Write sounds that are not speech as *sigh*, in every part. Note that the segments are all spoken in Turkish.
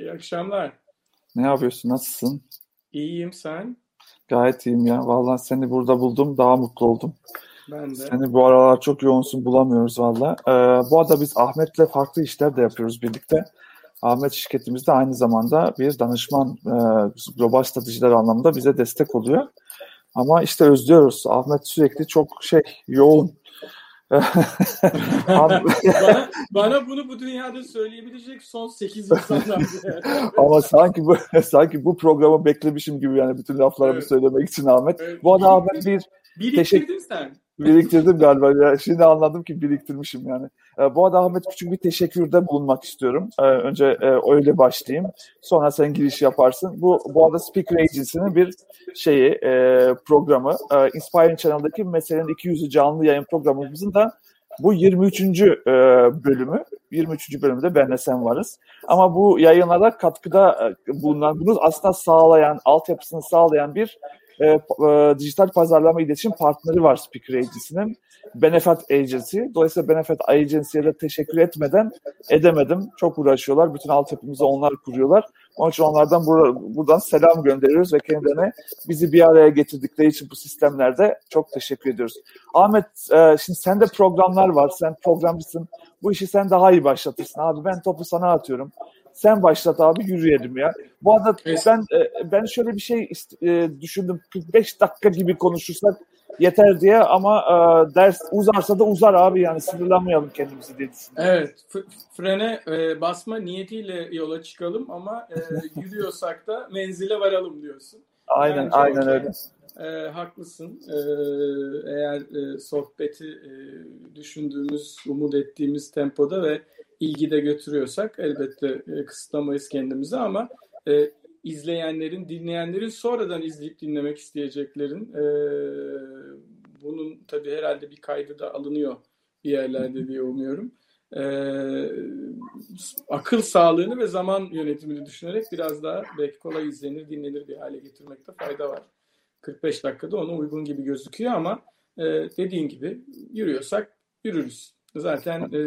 İyi akşamlar. Ne yapıyorsun? Nasılsın? İyiyim sen? Gayet iyiyim ya. Vallahi seni burada buldum. Daha mutlu oldum. Ben de. Seni bu aralar çok yoğunsun bulamıyoruz valla. Ee, bu arada biz Ahmet'le farklı işler de yapıyoruz birlikte. Ahmet şirketimizde aynı zamanda bir danışman e, global stratejiler anlamında bize destek oluyor. Ama işte özlüyoruz. Ahmet sürekli çok şey yoğun. Bana, bana bunu bu dünyada söyleyebilecek son 8 insanlar. *laughs* Ama sanki bu sanki bu programı beklemişim gibi yani bütün laflarımı evet. söylemek için Ahmet. Evet. Bu arada Ahmet bir Biriktirdin teşekkür... sen. Biriktirdim galiba. Ya. Şimdi anladım ki biriktirmişim yani. E, bu arada Ahmet küçük bir teşekkürde bulunmak istiyorum. E, önce e, öyle başlayayım. Sonra sen giriş yaparsın. Bu bu arada Speaker Agency'nin bir şeyi e, programı. E, Inspiring Channel'daki meselenin 200'ü canlı yayın programımızın da bu 23. E, bölümü. 23. bölümde benle sen varız. Ama bu yayınlara katkıda e, bulunan, bunu aslında sağlayan, altyapısını sağlayan bir e, e, dijital pazarlama iletişim partneri var Speaker Agency'nin. Benefit Agency. Dolayısıyla Benefit Agency'ye de teşekkür etmeden edemedim. Çok uğraşıyorlar. Bütün altyapımızı onlar kuruyorlar. Onun için onlardan bur- buradan selam gönderiyoruz ve kendilerine bizi bir araya getirdikleri için bu sistemlerde çok teşekkür ediyoruz. Ahmet, e, şimdi sende programlar var. Sen programcısın. Bu işi sen daha iyi başlatırsın. Abi ben topu sana atıyorum. Sen başlat abi yürüyelim ya. Bu arada ben e, ben şöyle bir şey e, düşündüm. 45 dakika gibi konuşursak yeter diye ama e, ders uzarsa da uzar abi yani sınırlanmayalım kendimizi diye düşünüyorum. Evet. Frene e, basma niyetiyle yola çıkalım ama e, *laughs* yürüyorsak da menzile varalım diyorsun. Aynen Bence aynen okay. öyle. E, haklısın. E, eğer e, sohbeti e, düşündüğümüz, umut ettiğimiz tempoda ve ilgide götürüyorsak elbette e, kısıtlamayız kendimizi ama e, izleyenlerin, dinleyenlerin sonradan izleyip dinlemek isteyeceklerin e, bunun tabii herhalde bir kaydı da alınıyor bir yerlerde diye umuyorum. E, akıl sağlığını ve zaman yönetimini düşünerek biraz daha belki kolay izlenir, dinlenir bir hale getirmekte fayda var. 45 dakikada ona uygun gibi gözüküyor ama e, dediğin gibi yürüyorsak yürürüz. Zaten e,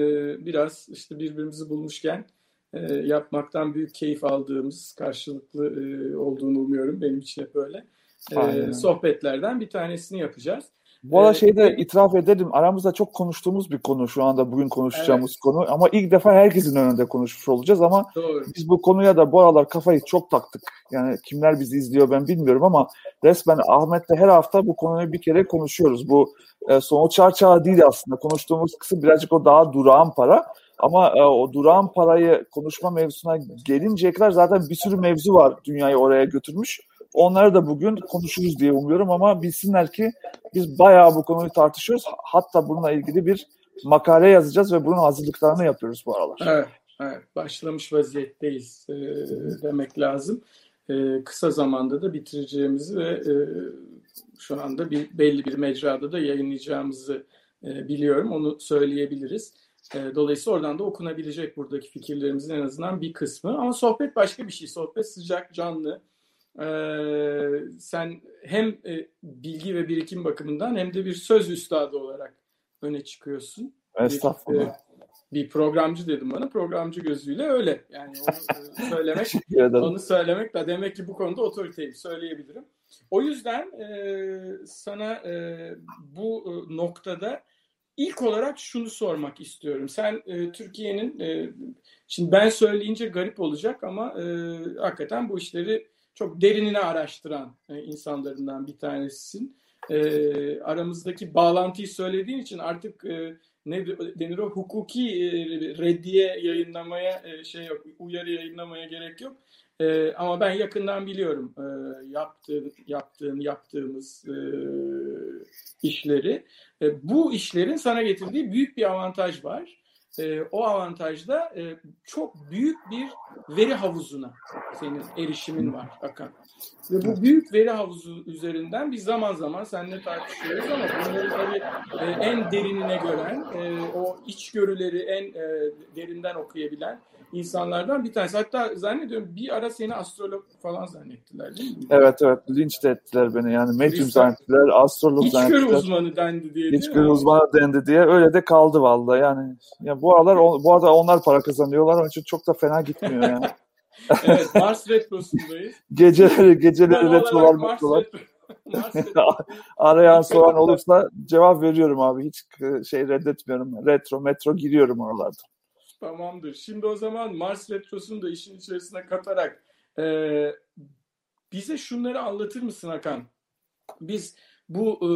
biraz işte birbirimizi bulmuşken e, yapmaktan büyük keyif aldığımız karşılıklı e, olduğunu umuyorum. Benim için hep öyle. E, sohbetlerden bir tanesini yapacağız. Bu arada şeyi de itiraf edelim. Aramızda çok konuştuğumuz bir konu şu anda bugün konuşacağımız evet. konu. Ama ilk defa herkesin önünde konuşmuş olacağız ama Doğru. biz bu konuya da bu aralar kafayı çok taktık. Yani kimler bizi izliyor ben bilmiyorum ama resmen Ahmet'le her hafta bu konuyu bir kere konuşuyoruz. Bu e, sonuç çarçağı değil aslında. Konuştuğumuz kısım birazcık o daha durağan para. Ama e, o durağan parayı konuşma mevzusuna gelinceye kadar zaten bir sürü mevzu var dünyayı oraya götürmüş. Onları da bugün konuşuruz diye umuyorum ama bilsinler ki biz bayağı bu konuyu tartışıyoruz. Hatta bununla ilgili bir makale yazacağız ve bunun hazırlıklarını yapıyoruz bu aralar. Evet, evet başlamış vaziyetteyiz e, demek lazım. E, kısa zamanda da bitireceğimizi ve e, şu anda bir belli bir mecrada da yayınlayacağımızı e, biliyorum. Onu söyleyebiliriz. E, dolayısıyla oradan da okunabilecek buradaki fikirlerimizin en azından bir kısmı. Ama sohbet başka bir şey. Sohbet sıcak, canlı sen hem e, bilgi ve birikim bakımından hem de bir söz üstadı olarak öne çıkıyorsun. Estağfurullah. Bir, e, bir programcı dedim bana. Programcı gözüyle öyle. Yani onu e, *laughs* söylemek, onu söylemek da demek ki bu konuda otoriteyim söyleyebilirim. O yüzden e, sana e, bu e, noktada ilk olarak şunu sormak istiyorum. Sen e, Türkiye'nin e, şimdi ben söyleyince garip olacak ama e, hakikaten bu işleri çok derinine araştıran e, insanlarından bir tanesisin. E, aramızdaki bağlantıyı söylediğin için artık e, ne denir o hukuki reddiye yayınlamaya şey yok, uyarı yayınlamaya gerek yok. Ama ben yakından biliyorum yaptığın, yaptığın, yaptığımız işleri. Bu işlerin sana getirdiği büyük bir avantaj var e, o avantajda e, çok büyük bir veri havuzuna senin erişimin var Hakan. Ve bu büyük veri havuzu üzerinden biz zaman zaman seninle tartışıyoruz ama bunları tabii e, en derinine gören, e, o içgörüleri en e, derinden okuyabilen insanlardan bir tanesi. Hatta zannediyorum bir ara seni astrolog falan zannettiler değil mi? Evet evet linç de ettiler beni yani medyum zannettiler, astrolog İçgörü zannettiler. İçgörü uzmanı dendi diye. İçgörü uzmanı dendi diye öyle de kaldı vallahi yani. Ya bu aralar bu arada onlar para kazanıyorlar onun için çok da fena gitmiyor yani. *laughs* evet Mars Retrosu'ndayız. *laughs* geceleri geceleri retrolar metrolar. *laughs* Arayan soran olursa cevap veriyorum abi. Hiç şey reddetmiyorum. Retro, metro giriyorum oralarda. Tamamdır. Şimdi o zaman Mars Retrosu'nu da işin içerisine katarak e, bize şunları anlatır mısın Hakan? Biz bu e,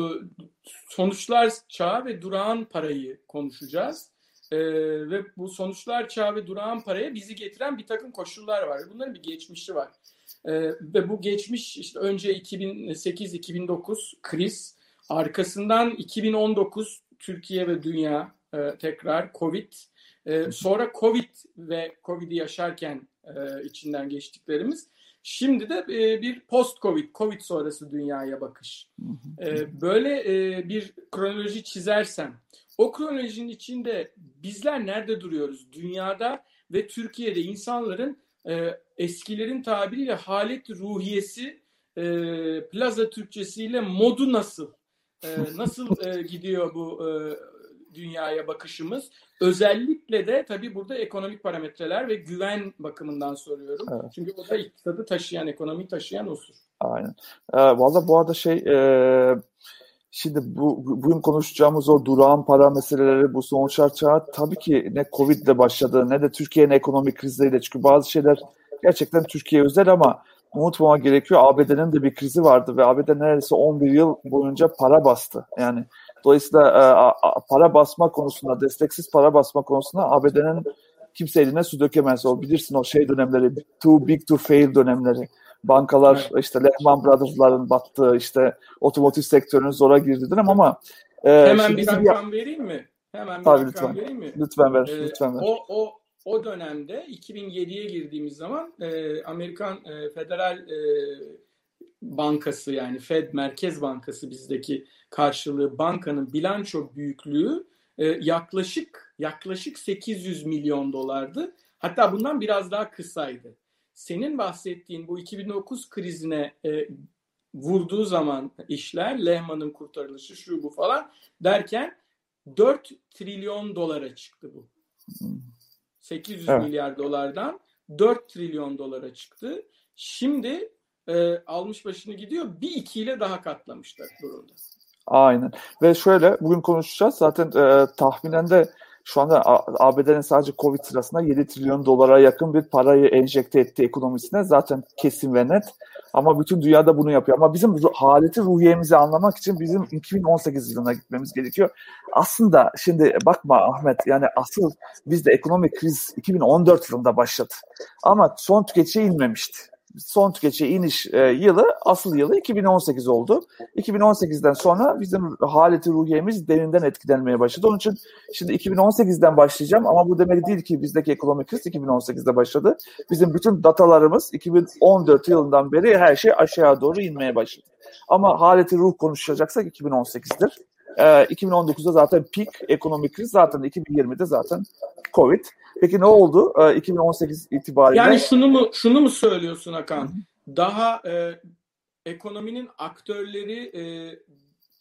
sonuçlar çağı ve durağan parayı konuşacağız. E, ve bu sonuçlar çağı ve durağan paraya bizi getiren bir takım koşullar var. Bunların bir geçmişi var. E, ve bu geçmiş işte önce 2008-2009 kriz, arkasından 2019 Türkiye ve dünya e, tekrar Covid, e, sonra Covid ve Covid'i yaşarken e, içinden geçtiklerimiz Şimdi de e, bir post-Covid, Covid sonrası dünyaya bakış. E, böyle e, bir kronoloji çizersen, o kronolojinin içinde bizler nerede duruyoruz? Dünyada ve Türkiye'de insanların e, eskilerin tabiriyle halet ruhiyesi, e, plaza Türkçesiyle modu nasıl? E, nasıl e, gidiyor bu e, dünyaya bakışımız. Özellikle de tabii burada ekonomik parametreler ve güven bakımından soruyorum. Evet. Çünkü o da iktisadı taşıyan, ekonomiyi taşıyan unsur. Aynen. E, Valla bu arada şey e, şimdi bu bugün konuşacağımız o durağan para meseleleri bu sonuçlar çağı tabii ki ne Covid ile başladı ne de Türkiye'nin ekonomik krizleriyle çünkü bazı şeyler gerçekten Türkiye özel ama unutmamak gerekiyor. ABD'nin de bir krizi vardı ve ABD neredeyse 11 yıl boyunca para bastı. Yani Dolayısıyla e, para basma konusunda, desteksiz para basma konusunda ABD'nin kimse eline su dökemez. O bilirsin o şey dönemleri, too big to fail dönemleri. Bankalar işte Lehman Brothers'ların battığı, işte otomotiv sektörünün zora girdiği dönem ama e, Hemen bir rakam bir... vereyim mi? Hemen bir Tabii, rakam lütfen. vereyim mi? Lütfen ver, ee, lütfen ver. O, o, o dönemde 2007'ye girdiğimiz zaman e, Amerikan e, Federal e, Bankası yani Fed Merkez Bankası bizdeki karşılığı bankanın bilanço büyüklüğü e, yaklaşık yaklaşık 800 milyon dolardı. Hatta bundan biraz daha kısaydı. Senin bahsettiğin bu 2009 krizine e, vurduğu zaman işler, Lehman'ın kurtarılışı şu bu falan derken 4 trilyon dolara çıktı bu. 800 evet. milyar dolardan 4 trilyon dolara çıktı. Şimdi e, almış başını gidiyor. Bir ikiyle daha katlamışlar durumda. Aynen. Ve şöyle bugün konuşacağız. Zaten e, tahminen de şu anda ABD'nin sadece Covid sırasında 7 trilyon dolara yakın bir parayı enjekte etti ekonomisine. Zaten kesin ve net. Ama bütün dünyada bunu yapıyor. Ama bizim haleti ruhiyemizi anlamak için bizim 2018 yılına gitmemiz gerekiyor. Aslında şimdi bakma Ahmet yani asıl bizde ekonomik kriz 2014 yılında başladı. Ama son tüketiciye inmemişti son tüketici iniş e, yılı asıl yılı 2018 oldu. 2018'den sonra bizim haleti ruhiyemiz derinden etkilenmeye başladı. Onun için şimdi 2018'den başlayacağım ama bu demek değil ki bizdeki ekonomik kriz 2018'de başladı. Bizim bütün datalarımız 2014 yılından beri her şey aşağı doğru inmeye başladı. Ama haleti ruh konuşacaksak 2018'dir. E, 2019'da zaten peak ekonomik kriz zaten 2020'de zaten Covid. Peki ne oldu? E, 2018 itibariyle. Yani şunu mu şunu mu söylüyorsun Hakan? Daha e, ekonominin aktörleri e,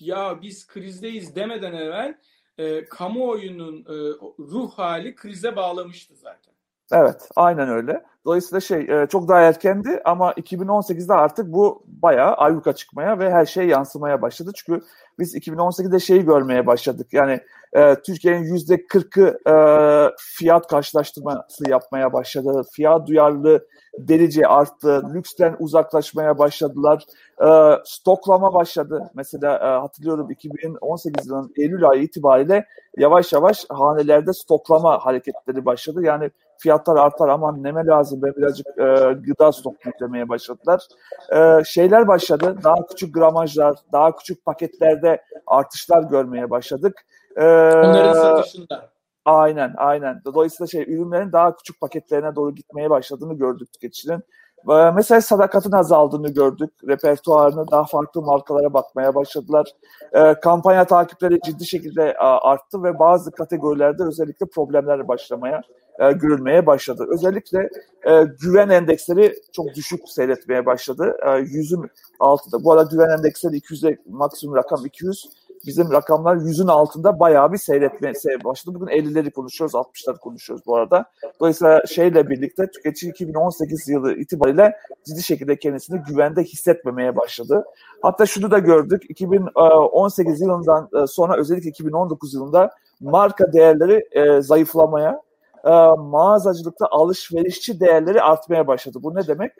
ya biz krizdeyiz demeden evvel e, kamuoyunun e, ruh hali krize bağlamıştı zaten. Evet, aynen öyle. Dolayısıyla şey e, çok daha erkendi ama 2018'de artık bu bayağı ayyuka çıkmaya ve her şey yansımaya başladı. Çünkü biz 2018'de şeyi görmeye başladık. Yani e, Türkiye'nin yüzde kırkı e, fiyat karşılaştırması yapmaya başladı. Fiyat duyarlı derece arttı. Lüksten uzaklaşmaya başladılar. E, stoklama başladı. Mesela e, hatırlıyorum 2018 yılının Eylül ayı itibariyle yavaş yavaş hanelerde stoklama hareketleri başladı. Yani fiyatlar artar ama neme lazım ve birazcık e, gıda stok yüklemeye başladılar. E, şeyler başladı. Daha küçük gramajlar, daha küçük paketlerde artışlar görmeye başladık. Ee, Onların satışında. Aynen, aynen. Dolayısıyla şey ürünlerin daha küçük paketlerine doğru gitmeye başladığını gördük tüketicinin. Ee, mesela sadakatın azaldığını gördük. Repertuarını daha farklı markalara bakmaya başladılar. Ee, kampanya takipleri ciddi şekilde arttı ve bazı kategorilerde özellikle problemler başlamaya e, görülmeye başladı. Özellikle e, güven endeksleri çok düşük seyretmeye başladı. E, yüzün altında. Bu arada güven endeksleri 200'e maksimum rakam 200 bizim rakamlar yüzün altında bayağı bir seyretmeye başladı. Bugün 50'leri konuşuyoruz, 60'ları konuşuyoruz bu arada. Dolayısıyla şeyle birlikte tüketici 2018 yılı itibariyle ciddi şekilde kendisini güvende hissetmemeye başladı. Hatta şunu da gördük. 2018 yılından e, sonra özellikle 2019 yılında marka değerleri e, zayıflamaya, e, mağazacılıkta alışverişçi değerleri artmaya başladı. Bu ne demek?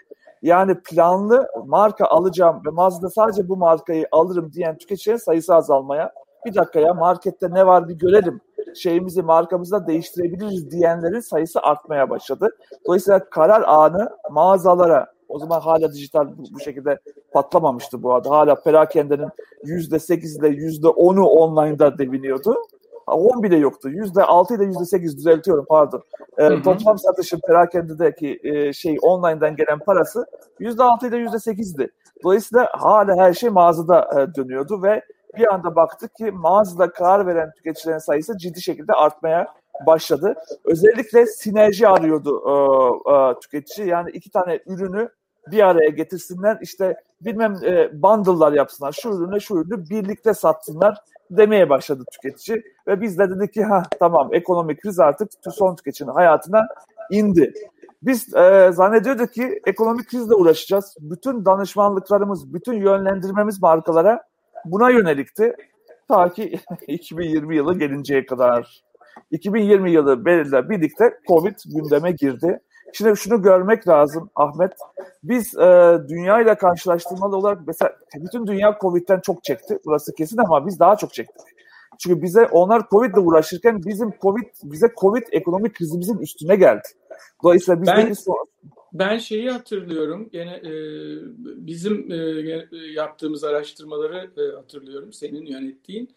Yani planlı marka alacağım ve mağazada sadece bu markayı alırım diyen tüketicilerin sayısı azalmaya, bir dakika ya markette ne var bir görelim, şeyimizi markamızda değiştirebiliriz diyenlerin sayısı artmaya başladı. Dolayısıyla karar anı mağazalara, o zaman hala dijital bu, şekilde patlamamıştı bu arada. Hala perakendenin %8 ile %10'u online'da deviniyordu. 10 bile yoktu. %6 ile %8 düzeltiyorum pardon. E, toplam satışın perakendedeki e, şey online'dan gelen parası %6 ile %8'di. Dolayısıyla hala her şey mağazada e, dönüyordu ve bir anda baktık ki mağazada karar veren tüketicilerin sayısı ciddi şekilde artmaya başladı. Özellikle sinerji arıyordu e, e, tüketici. Yani iki tane ürünü bir araya getirsinler işte bilmem e, bundle'lar yapsınlar. Şu ürünü şu ürünü birlikte satsınlar demeye başladı tüketici. Ve biz de dedik ki ha tamam ekonomik kriz artık son tüketicinin hayatına indi. Biz e, zannediyorduk ki ekonomik krizle uğraşacağız. Bütün danışmanlıklarımız, bütün yönlendirmemiz markalara buna yönelikti. Ta ki *laughs* 2020 yılı gelinceye kadar. 2020 yılı belirle birlikte Covid gündeme girdi. Şimdi şunu görmek lazım Ahmet. Biz e, dünya ile karşılaştırmalı olarak mesela bütün dünya Covid'den çok çekti. Burası kesin ama biz daha çok çektik. Çünkü bize onlar Covid ile uğraşırken bizim Covid bize Covid ekonomik krizimizin üstüne geldi. Dolayısıyla biz ben, ben şeyi hatırlıyorum. Gene e, bizim e, yaptığımız araştırmaları e, hatırlıyorum. Senin yönettiğin.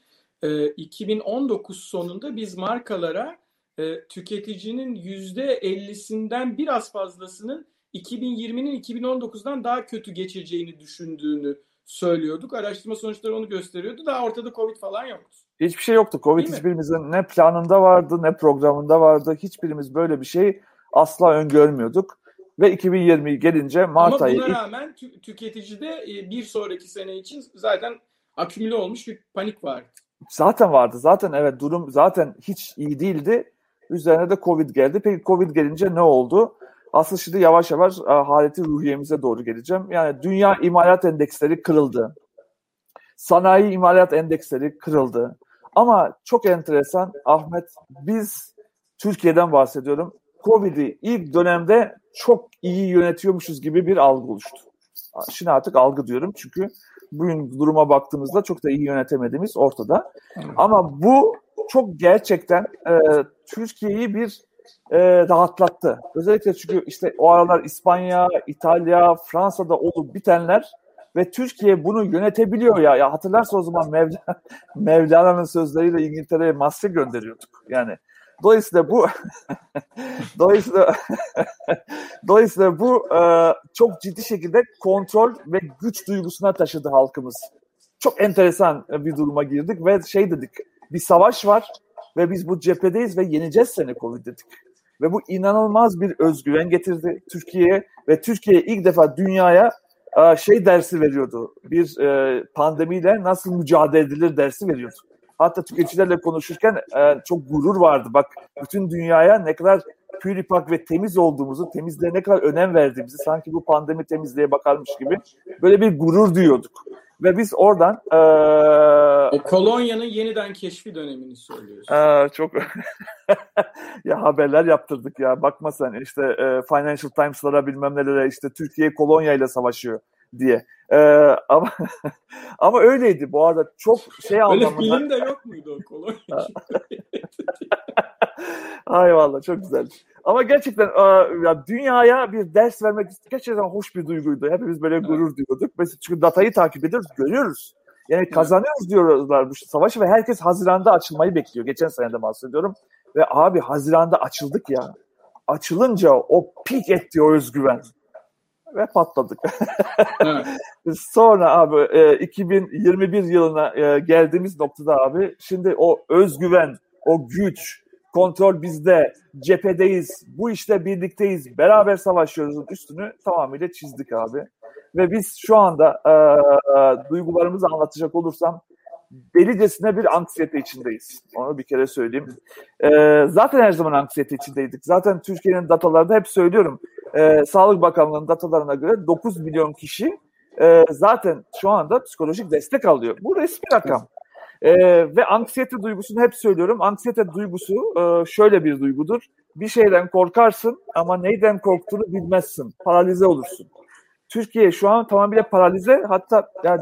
E, 2019 sonunda biz markalara e, tüketicinin %50'sinden biraz fazlasının 2020'nin 2019'dan daha kötü geçeceğini düşündüğünü söylüyorduk. Araştırma sonuçları onu gösteriyordu. Daha ortada Covid falan yoktu. Hiçbir şey yoktu. Covid Değil hiçbirimizin mi? ne planında vardı ne programında vardı. Hiçbirimiz böyle bir şey asla öngörmüyorduk. Ve 2020 gelince Mart ayı... Ama buna rağmen tü- tüketicide e, bir sonraki sene için zaten akümüle olmuş bir panik vardı. Zaten vardı. Zaten evet durum zaten hiç iyi değildi. Üzerine de Covid geldi. Peki Covid gelince ne oldu? Aslında şimdi yavaş yavaş e, haleti ruhiyemize doğru geleceğim. Yani dünya imalat endeksleri kırıldı. Sanayi imalat endeksleri kırıldı. Ama çok enteresan Ahmet biz Türkiye'den bahsediyorum. Covid'i ilk dönemde çok iyi yönetiyormuşuz gibi bir algı oluştu. Şimdi artık algı diyorum çünkü bugün duruma baktığımızda çok da iyi yönetemediğimiz ortada. Ama bu çok gerçekten e, Türkiye'yi bir e, rahatlattı. Özellikle çünkü işte o aralar İspanya, İtalya, Fransa'da olup bitenler ve Türkiye bunu yönetebiliyor ya. Ya hatırlarsa o zaman Mevla, *laughs* Mevlana'nın sözleriyle İngiltere'ye maske gönderiyorduk. Yani dolayısıyla bu *laughs* dolayısıyla *laughs* dolayısıyla bu e, çok ciddi şekilde kontrol ve güç duygusuna taşıdı halkımız. Çok enteresan bir duruma girdik ve şey dedik bir savaş var ve biz bu cephedeyiz ve yeneceğiz seni Covid dedik. Ve bu inanılmaz bir özgüven getirdi Türkiye'ye ve Türkiye ilk defa dünyaya e, şey dersi veriyordu. Bir e, pandemiyle nasıl mücadele edilir dersi veriyordu. Hatta tüketicilerle konuşurken e, çok gurur vardı. Bak bütün dünyaya ne kadar püripak ve temiz olduğumuzu, temizliğe ne kadar önem verdiğimizi sanki bu pandemi temizliğe bakarmış gibi böyle bir gurur duyuyorduk. Ve biz oradan e, kolonyanın yeniden keşfi dönemini söylüyorsun. E, çok *laughs* ya haberler yaptırdık ya. Bakma sen işte e, Financial Times'lara bilmem nelere işte Türkiye kolonya ile savaşıyor diye. E, ama *laughs* ama öyleydi bu arada çok şey anlamında. Öyle film de yok muydu o kolonya? *laughs* Ay vallahi çok güzel. Ama gerçekten ya dünyaya bir ders vermek gerçekten hoş bir duyguydu. Hepimiz böyle gurur duyuyorduk. Mesela çünkü datayı takip ediyoruz, görüyoruz. Yani kazanıyoruz diyorlar bu savaşı ve herkes Haziran'da açılmayı bekliyor. Geçen senede bahsediyorum. Ve abi Haziran'da açıldık ya. Açılınca o pik etti o özgüven. Ve patladık. *laughs* Sonra abi 2021 yılına geldiğimiz noktada abi şimdi o özgüven, o güç, kontrol bizde, cephedeyiz, bu işte birlikteyiz, beraber savaşıyoruzun üstünü tamamıyla çizdik abi. Ve biz şu anda e, e, duygularımızı anlatacak olursam delicesine bir anksiyete içindeyiz. Onu bir kere söyleyeyim. Ee, zaten her zaman anksiyete içindeydik. Zaten Türkiye'nin datalarında hep söylüyorum. E, Sağlık Bakanlığı'nın datalarına göre 9 milyon kişi e, zaten şu anda psikolojik destek alıyor. Bu resmi rakam. E, ve anksiyete duygusunu hep söylüyorum. Anksiyete duygusu e, şöyle bir duygudur. Bir şeyden korkarsın ama neyden korktuğunu bilmezsin. Paralize olursun. Türkiye şu an tamamıyla paralize. Hatta yani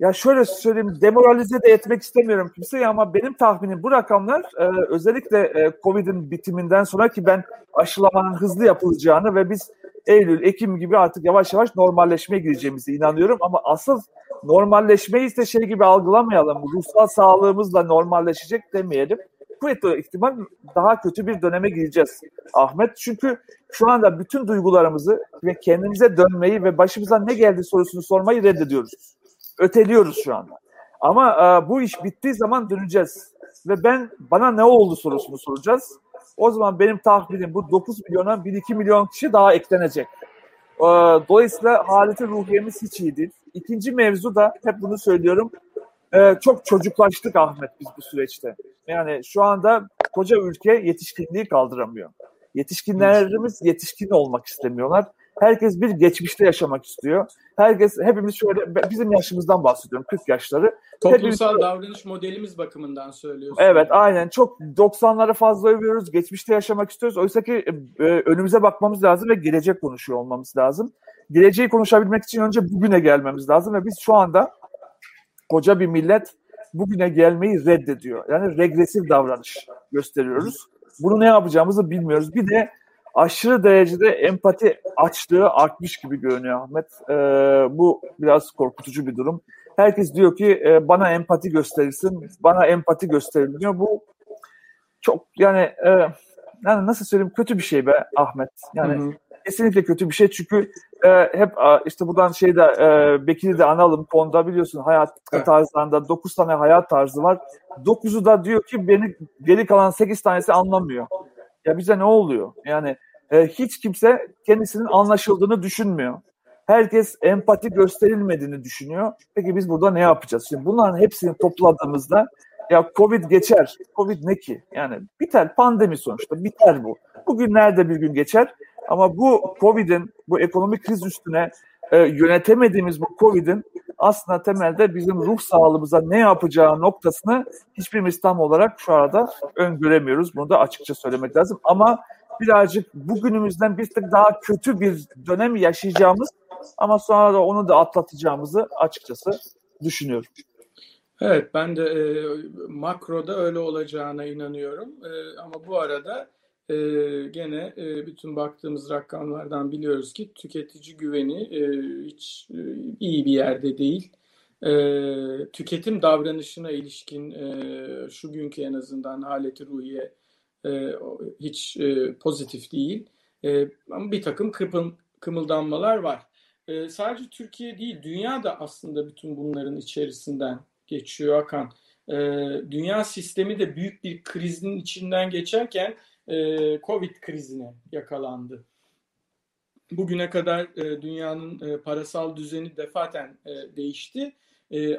ya şöyle söyleyeyim, demoralize de etmek istemiyorum kimseyi ama benim tahminim bu rakamlar e, özellikle e, Covid'in bitiminden sonra ki ben aşılamanın hızlı yapılacağını ve biz Eylül, Ekim gibi artık yavaş yavaş normalleşmeye gireceğimize inanıyorum ama asıl normalleşmeyi ise şey gibi algılamayalım. Ruhsal sağlığımızla normalleşecek demeyelim. Kuvvetli ihtimal daha kötü bir döneme gireceğiz Ahmet. Çünkü şu anda bütün duygularımızı ve kendimize dönmeyi ve başımıza ne geldi sorusunu sormayı reddediyoruz öteliyoruz şu anda. Ama e, bu iş bittiği zaman döneceğiz. Ve ben bana ne oldu sorusunu soracağız. O zaman benim tahminim bu 9 milyona 1-2 milyon kişi daha eklenecek. E, dolayısıyla haleti ruhiyemiz hiç iyi değil. İkinci mevzu da hep bunu söylüyorum. E, çok çocuklaştık Ahmet biz bu süreçte. Yani şu anda koca ülke yetişkinliği kaldıramıyor. Yetişkinlerimiz yetişkin olmak istemiyorlar. Herkes bir geçmişte yaşamak istiyor. Herkes, hepimiz şöyle, bizim yaşımızdan bahsediyorum, 40 yaşları. Toplumsal hepimiz, davranış modelimiz bakımından söylüyorsun. Evet, aynen. Çok 90'ları fazla övüyoruz, geçmişte yaşamak istiyoruz. Oysa ki e, önümüze bakmamız lazım ve gelecek konuşuyor olmamız lazım. Geleceği konuşabilmek için önce bugüne gelmemiz lazım ve biz şu anda koca bir millet bugüne gelmeyi reddediyor. Yani regresif davranış gösteriyoruz. Bunu ne yapacağımızı bilmiyoruz. Bir de aşırı derecede empati açlığı artmış gibi görünüyor Ahmet. E, bu biraz korkutucu bir durum. Herkes diyor ki e, bana empati gösterilsin, bana empati gösterilin diyor. Bu çok yani e, yani nasıl söyleyeyim kötü bir şey be Ahmet. Yani hı hı. kesinlikle kötü bir şey çünkü e, hep işte buradan şeyde e, Bekir'i de analım konuda biliyorsun hayat evet. tarzlarında 9 tane hayat tarzı var. 9'u da diyor ki beni geri kalan 8 tanesi anlamıyor. Ya bize ne oluyor? Yani e, hiç kimse kendisinin anlaşıldığını düşünmüyor. Herkes empati gösterilmediğini düşünüyor. Peki biz burada ne yapacağız? Şimdi bunların hepsini topladığımızda ya Covid geçer. Covid ne ki? Yani biter pandemi sonuçta biter bu. Bugünlerde bir gün geçer ama bu Covid'in bu ekonomik kriz üstüne e, yönetemediğimiz bu Covid'in aslında temelde bizim ruh sağlığımıza ne yapacağı noktasını hiçbirimiz tam olarak şu arada öngöremiyoruz. Bunu da açıkça söylemek lazım. Ama birazcık bugünümüzden bir tık daha kötü bir dönem yaşayacağımız ama sonra da onu da atlatacağımızı açıkçası düşünüyorum. Evet ben de e, makroda öyle olacağına inanıyorum. E, ama bu arada e, gene e, bütün baktığımız rakamlardan biliyoruz ki tüketici güveni e, hiç e, iyi bir yerde değil. E, tüketim davranışına ilişkin e, şu günkü en azından haleti ruhiye e, hiç e, pozitif değil. E, ama bir takım kıpım, kımıldanmalar var. E, sadece Türkiye değil, dünya da aslında bütün bunların içerisinden geçiyor Hakan. E, dünya sistemi de büyük bir krizin içinden geçerken e, Covid krizine yakalandı. Bugüne kadar e, dünyanın parasal düzeni defaten değişti.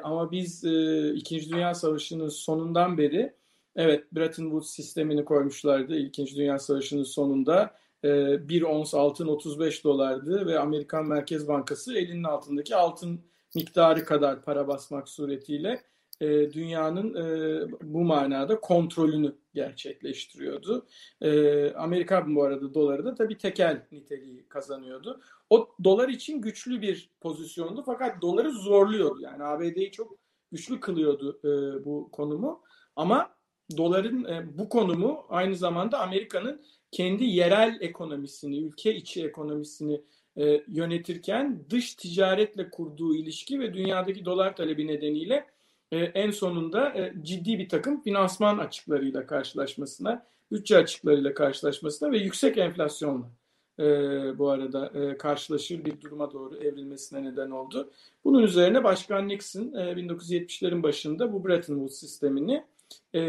Ama biz e, İkinci Dünya Savaşı'nın sonundan beri Evet, Bretton Woods sistemini koymuşlardı İkinci Dünya Savaşı'nın sonunda. Ee, bir ons altın 35 dolardı ve Amerikan Merkez Bankası elinin altındaki altın miktarı kadar para basmak suretiyle e, dünyanın e, bu manada kontrolünü gerçekleştiriyordu. E, Amerika bu arada doları da tabii tekel niteliği kazanıyordu. O dolar için güçlü bir pozisyondu fakat doları zorluyordu. Yani ABD'yi çok güçlü kılıyordu bu konumu. Ama doların e, bu konumu aynı zamanda Amerika'nın kendi yerel ekonomisini, ülke içi ekonomisini e, yönetirken dış ticaretle kurduğu ilişki ve dünyadaki dolar talebi nedeniyle e, en sonunda e, ciddi bir takım finansman açıklarıyla karşılaşmasına, bütçe açıklarıyla karşılaşmasına ve yüksek enflasyonla e, bu arada e, karşılaşır bir duruma doğru evrilmesine neden oldu. Bunun üzerine Başkan Nixon e, 1970'lerin başında bu Bretton Woods sistemini e,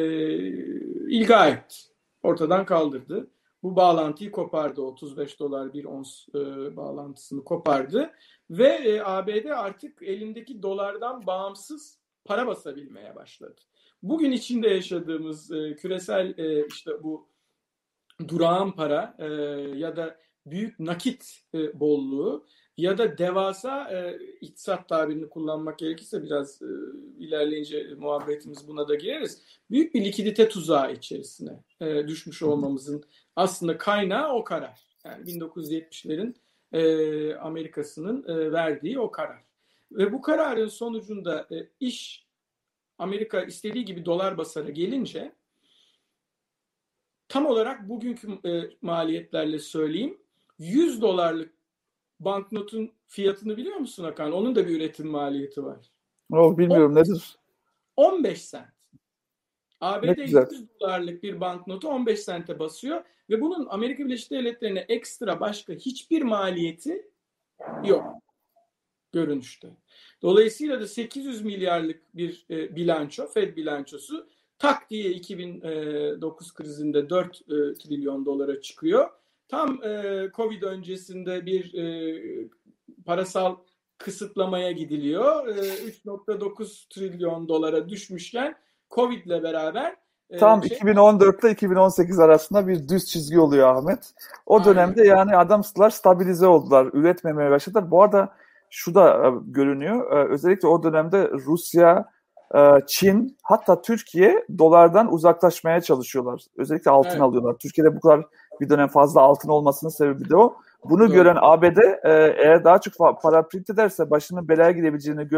ilga etti. Ortadan kaldırdı. Bu bağlantıyı kopardı. 35 dolar bir ons e, bağlantısını kopardı. Ve e, ABD artık elindeki dolardan bağımsız para basabilmeye başladı. Bugün içinde yaşadığımız e, küresel e, işte bu durağan para e, ya da büyük nakit e, bolluğu ya da devasa e, iktisat tabirini kullanmak gerekirse biraz e, ilerleyince muhabbetimiz buna da gireriz. Büyük bir likidite tuzağı içerisine e, düşmüş olmamızın aslında kaynağı o karar. Yani 1970'lerin e, Amerika'sının e, verdiği o karar. Ve bu kararın sonucunda e, iş Amerika istediği gibi dolar basara gelince tam olarak bugünkü e, maliyetlerle söyleyeyim 100 dolarlık banknotun fiyatını biliyor musun Hakan? Onun da bir üretim maliyeti var. Oh, bilmiyorum 15, nedir? 15 sent. ABD 100 dolarlık bir banknotu 15 sente basıyor ve bunun Amerika Birleşik Devletleri'ne ekstra başka hiçbir maliyeti yok görünüşte. Dolayısıyla da 800 milyarlık bir e, bilanço, Fed bilançosu tak diye 2009 krizinde 4 e, trilyon dolara çıkıyor. Tam e, Covid öncesinde bir e, parasal kısıtlamaya gidiliyor. E, 3.9 trilyon dolara düşmüşken Covid ile beraber e, Tam şey... 2014 ile 2018 arasında bir düz çizgi oluyor Ahmet. O Aynen. dönemde yani adamslar stabilize oldular, üretmemeye başladılar. Bu arada şu da e, görünüyor. E, özellikle o dönemde Rusya, Çin hatta Türkiye dolardan uzaklaşmaya çalışıyorlar. Özellikle altın evet. alıyorlar. Türkiye'de bu kadar bir dönem fazla altın olmasının sebebi de o. Bunu Doğru. gören ABD eğer daha çok para print ederse başının belaya gidebileceğini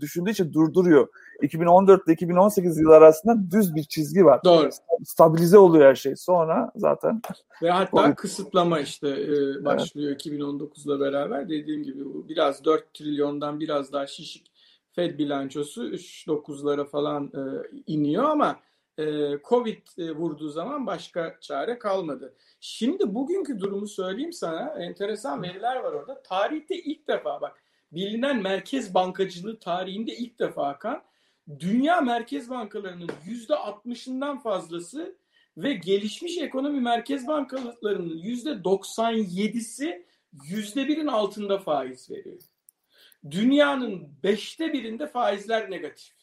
düşündüğü için durduruyor. 2014 ile 2018 yıl arasında düz bir çizgi var. Doğru. Stabilize oluyor her şey. Sonra zaten ve hatta COVID. kısıtlama işte e, başlıyor evet. 2019'la beraber. Dediğim gibi bu biraz 4 trilyondan biraz daha şişik Fed bilançosu 3.9'lara falan e, iniyor ama e, Covid e, vurduğu zaman başka çare kalmadı. Şimdi bugünkü durumu söyleyeyim sana. Enteresan veriler var orada. Tarihte ilk defa bak bilinen merkez bankacılığı tarihinde ilk defa kan dünya merkez bankalarının yüzde 60'ından fazlası ve gelişmiş ekonomi merkez bankalarının yüzde 97'si yüzde birin altında faiz veriyor. Dünyanın beşte birinde faizler negatif.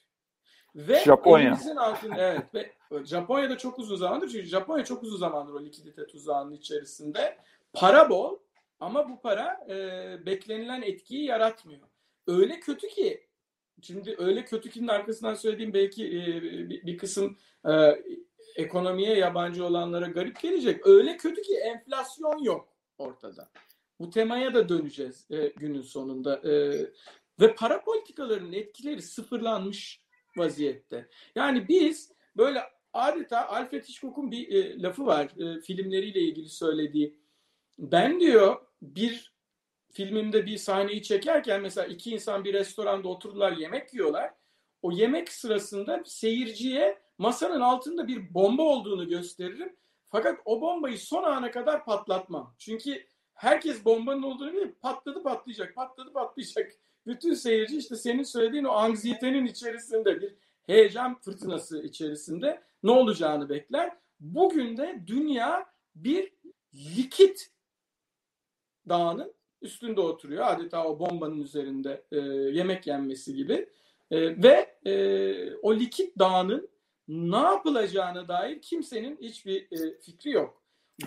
Ve Japonya. elimizin altında evet ve Japonya'da çok uzun zamandır çünkü Japonya çok uzun zamandır o likidite tuzağının içerisinde. Para bol ama bu para e, beklenilen etkiyi yaratmıyor. Öyle kötü ki şimdi öyle kötü kinin arkasından söylediğim belki e, bir, bir kısım e, ekonomiye yabancı olanlara garip gelecek. Öyle kötü ki enflasyon yok ortada. Bu temaya da döneceğiz e, günün sonunda. E, ve para politikalarının etkileri sıfırlanmış vaziyette. Yani biz böyle adeta Alfred Hitchcock'un bir e, lafı var e, filmleriyle ilgili söylediği. Ben diyor bir filmimde bir sahneyi çekerken mesela iki insan bir restoranda otururlar yemek yiyorlar. O yemek sırasında seyirciye masanın altında bir bomba olduğunu gösteririm. Fakat o bombayı son ana kadar patlatmam. Çünkü herkes bombanın olduğunu bilir. Patladı patlayacak, patladı patlayacak. Bütün seyirci işte senin söylediğin o anksiyetenin içerisinde bir heyecan fırtınası içerisinde ne olacağını bekler. Bugün de dünya bir likit dağının üstünde oturuyor. Adeta o bombanın üzerinde e, yemek yenmesi gibi. E, ve e, o likit dağının ne yapılacağına dair kimsenin hiçbir e, fikri yok.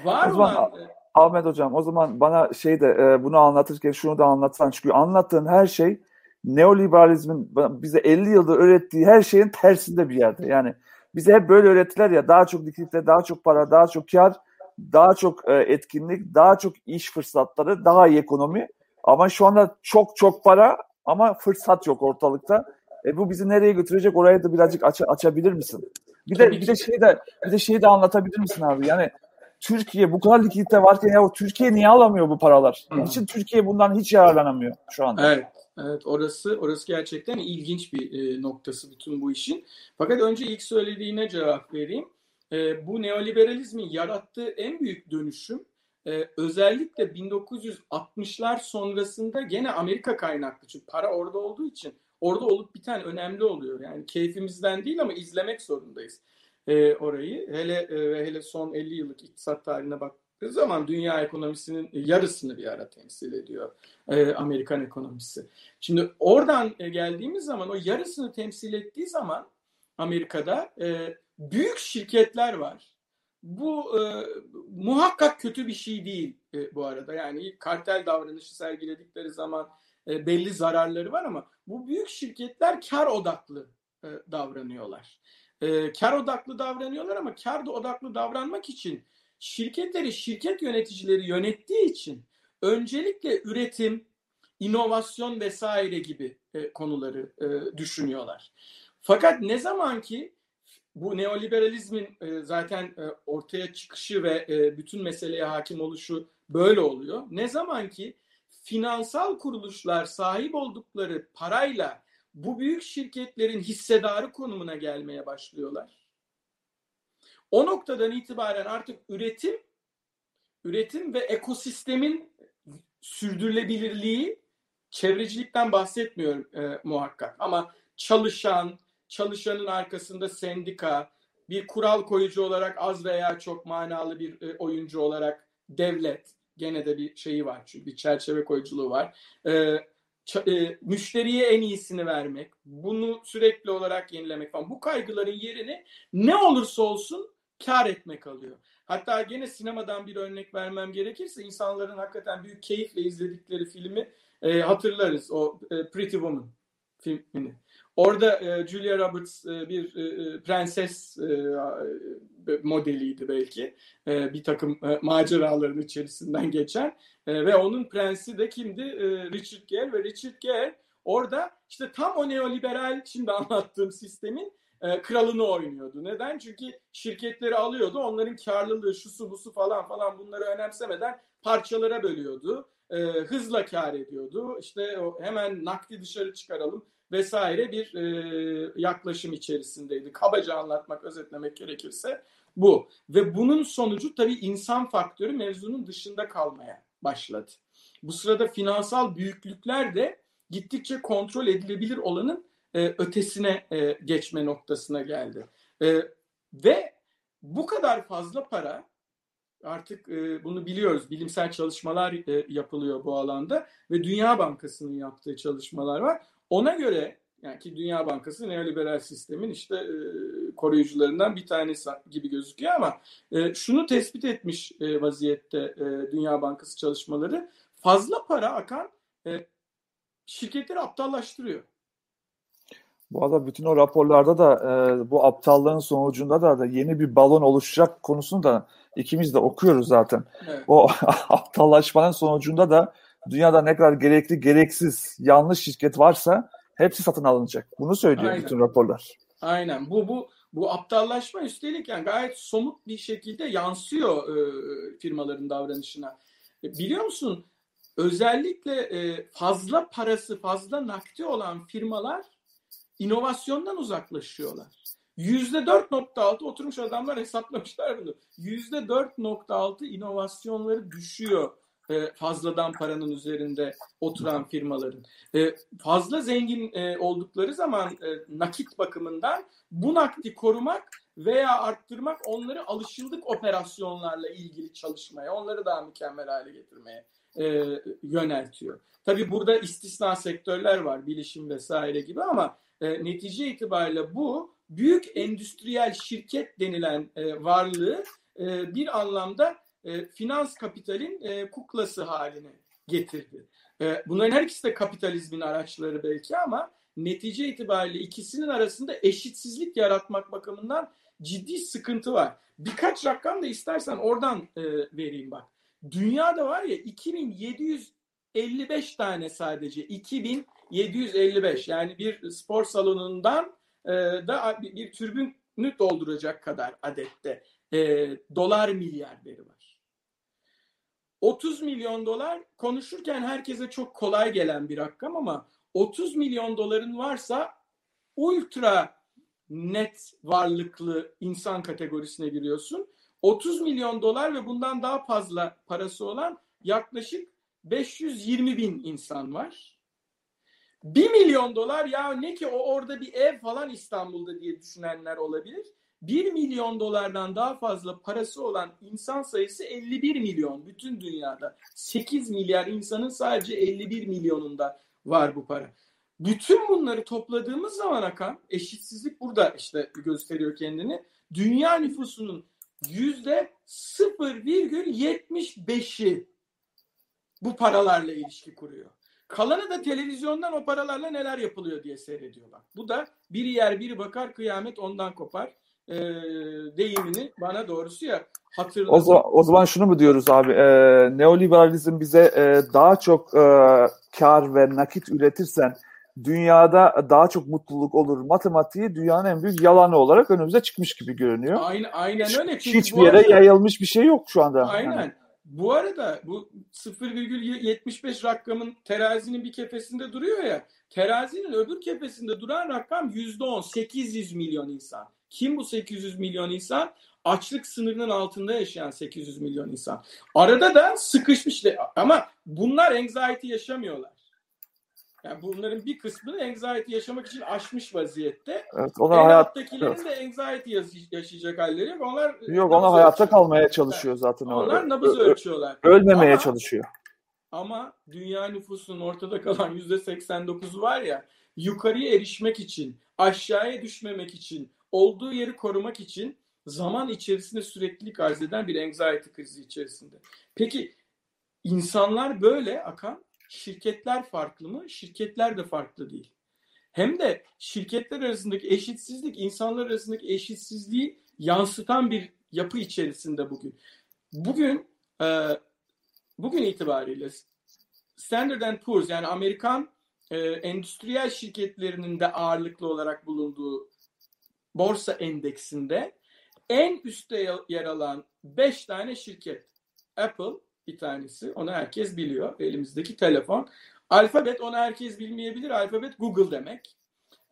Var olan... Ahmet Hocam o zaman bana şey de e, bunu anlatırken şunu da anlatsan çünkü anlattığın her şey neoliberalizmin bize 50 yıldır öğrettiği her şeyin tersinde bir yerde. Yani bize hep böyle öğrettiler ya daha çok likidite, daha çok para, daha çok kar, daha çok e, etkinlik, daha çok iş fırsatları, daha iyi ekonomi. Ama şu anda çok çok para ama fırsat yok ortalıkta. E bu bizi nereye götürecek? Orayı da birazcık aç, açabilir misin? Bir de bir de şeyi de bir de şeyi de anlatabilir misin abi? Yani Türkiye bu kadar likidite varken ya Türkiye niye alamıyor bu paralar? Hmm. Niçin Türkiye bundan hiç yararlanamıyor şu anda? Evet. Evet orası orası gerçekten ilginç bir e, noktası bütün bu işin. Fakat önce ilk söylediğine cevap vereyim. E, bu neoliberalizmin yarattığı en büyük dönüşüm e, özellikle 1960'lar sonrasında gene Amerika kaynaklı. Çünkü para orada olduğu için orada olup biten önemli oluyor. Yani keyfimizden değil ama izlemek zorundayız e, orayı. Hele e, hele son 50 yıllık iktisat tarihine bak baktığı zaman dünya ekonomisinin yarısını bir ara temsil ediyor e, Amerikan ekonomisi. Şimdi oradan e, geldiğimiz zaman o yarısını temsil ettiği zaman Amerika'da e, büyük şirketler var. Bu e, muhakkak kötü bir şey değil e, bu arada. Yani kartel davranışı sergiledikleri zaman e, belli zararları var ama bu büyük şirketler kar odaklı e, davranıyorlar. E, kar odaklı davranıyorlar ama kar odaklı davranmak için şirketleri şirket yöneticileri yönettiği için öncelikle üretim, inovasyon vesaire gibi e, konuları e, düşünüyorlar. Fakat ne zaman ki bu neoliberalizmin e, zaten e, ortaya çıkışı ve e, bütün meseleye hakim oluşu böyle oluyor. Ne zaman ki finansal kuruluşlar sahip oldukları parayla bu büyük şirketlerin hissedarı konumuna gelmeye başlıyorlar. O noktadan itibaren artık üretim, üretim ve ekosistemin sürdürülebilirliği, çevrecilikten bahsetmiyorum e, muhakkak ama çalışan, çalışanın arkasında sendika, bir kural koyucu olarak az veya çok manalı bir e, oyuncu olarak devlet, gene de bir şeyi var çünkü bir çerçeve koyuculuğu var. E, e, müşteriye en iyisini vermek, bunu sürekli olarak yenilemek falan bu kaygıların yerini ne olursa olsun kar etmek alıyor. Hatta gene sinemadan bir örnek vermem gerekirse insanların hakikaten büyük keyifle izledikleri filmi e, hatırlarız. O e, Pretty Woman filmini. Orada e, Julia Roberts e, bir e, e prenses e, modeliydi belki. E, bir takım e, maceraların içerisinden geçen. E, ve onun prensi de kimdi? E, Richard Gere ve Richard Gere orada işte tam o neoliberal şimdi anlattığım sistemin e, kralını oynuyordu. Neden? Çünkü şirketleri alıyordu. Onların karlılığı, şusu busu falan falan bunları önemsemeden parçalara bölüyordu. E, hızla kar ediyordu. İşte hemen nakdi dışarı çıkaralım vesaire bir e, yaklaşım içerisindeydi. Kabaca anlatmak, özetlemek gerekirse bu. Ve bunun sonucu tabii insan faktörü mevzunun dışında kalmaya başladı. Bu sırada finansal büyüklükler de gittikçe kontrol edilebilir olanın e, ötesine e, geçme noktasına geldi. E, ve bu kadar fazla para artık e, bunu biliyoruz. Bilimsel çalışmalar e, yapılıyor bu alanda ve Dünya Bankası'nın yaptığı çalışmalar var. Ona göre yani ki Dünya Bankası neoliberal sistemin işte e, koruyucularından bir tanesi gibi gözüküyor ama e, şunu tespit etmiş e, vaziyette e, Dünya Bankası çalışmaları fazla para akan e, şirketleri aptallaştırıyor. Bu arada bütün o raporlarda da e, bu aptallığın sonucunda da, da yeni bir balon oluşacak konusunu da ikimiz de okuyoruz zaten. Evet. O *laughs* aptallaşmanın sonucunda da dünyada ne kadar gerekli gereksiz yanlış şirket varsa hepsi satın alınacak. Bunu söylüyor Aynen. bütün raporlar. Aynen. Bu bu bu aptallaşma üstelik yani gayet somut bir şekilde yansıyor e, firmaların davranışına. E, biliyor musun? Özellikle e, fazla parası, fazla nakdi olan firmalar inovasyondan uzaklaşıyorlar. Yüzde 4.6 oturmuş adamlar hesaplamışlar bunu. Yüzde 4.6 inovasyonları düşüyor e, fazladan paranın üzerinde oturan firmaların. E, fazla zengin e, oldukları zaman nakit bakımından bu nakdi korumak veya arttırmak onları alışıldık operasyonlarla ilgili çalışmaya, onları daha mükemmel hale getirmeye yöneltiyor. Tabi burada istisna sektörler var, bilişim vesaire gibi ama netice itibariyle bu büyük endüstriyel şirket denilen varlığı bir anlamda e, finans kapitalin e, kuklası haline getirdi. E, bunların her ikisi de kapitalizmin araçları belki ama netice itibariyle ikisinin arasında eşitsizlik yaratmak bakımından ciddi sıkıntı var. Birkaç rakam da istersen oradan e, vereyim bak. Dünyada var ya 2755 tane sadece 2755 yani bir spor salonundan e, da bir, bir türbünü dolduracak kadar adette e, dolar milyarları var. 30 milyon dolar konuşurken herkese çok kolay gelen bir rakam ama 30 milyon doların varsa ultra net varlıklı insan kategorisine giriyorsun. 30 milyon dolar ve bundan daha fazla parası olan yaklaşık 520 bin insan var. 1 milyon dolar ya ne ki o orada bir ev falan İstanbul'da diye düşünenler olabilir. 1 milyon dolardan daha fazla parası olan insan sayısı 51 milyon bütün dünyada. 8 milyar insanın sadece 51 milyonunda var bu para. Bütün bunları topladığımız zaman Akan eşitsizlik burada işte gösteriyor kendini. Dünya nüfusunun yüzde 0,75'i bu paralarla ilişki kuruyor. Kalanı da televizyondan o paralarla neler yapılıyor diye seyrediyorlar. Bu da biri yer biri bakar kıyamet ondan kopar e, deyimini bana doğrusu ya hatırladı. O zaman, o zaman şunu mu diyoruz abi? E, neoliberalizm bize e, daha çok e, kar ve nakit üretirsen dünyada daha çok mutluluk olur. Matematiği dünyanın en büyük yalanı olarak önümüze çıkmış gibi görünüyor. Aynen, aynen öyle. Çünkü Hiçbir yere arada, yayılmış bir şey yok şu anda. Aynen. Yani. Bu arada bu 0,75 rakamın terazinin bir kefesinde duruyor ya. Terazinin öbür kefesinde duran rakam %10, 800 milyon insan. Kim bu 800 milyon insan? Açlık sınırının altında yaşayan 800 milyon insan. Arada da sıkışmış de ama bunlar anxiety yaşamıyorlar. Yani bunların bir kısmını anxiety yaşamak için aşmış vaziyette. Evet, onlar hayat, evet. de anxiety yaşayacak halleri yok. Onlar Yok, ona hayatta kalmaya çalışıyor zaten. Onlar nabız ölçüyorlar. Ölmemeye ama, çalışıyor. Ama dünya nüfusunun ortada kalan yüzde 89'u var ya yukarıya erişmek için, aşağıya düşmemek için, olduğu yeri korumak için zaman içerisinde süreklilik arz eden bir anxiety krizi içerisinde. Peki insanlar böyle akan şirketler farklı mı? Şirketler de farklı değil. Hem de şirketler arasındaki eşitsizlik insanlar arasındaki eşitsizliği yansıtan bir yapı içerisinde bugün. Bugün e, bugün itibariyle Standard Poor's yani Amerikan e, endüstriyel şirketlerinin de ağırlıklı olarak bulunduğu borsa endeksinde en üstte yer alan 5 tane şirket. Apple bir tanesi. Onu herkes biliyor. Elimizdeki telefon. Alfabet onu herkes bilmeyebilir. Alfabet Google demek.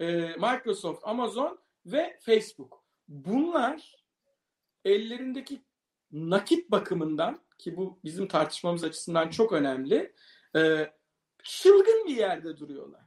Ee, Microsoft, Amazon ve Facebook. Bunlar ellerindeki nakit bakımından ki bu bizim tartışmamız açısından çok önemli. E, çılgın bir yerde duruyorlar.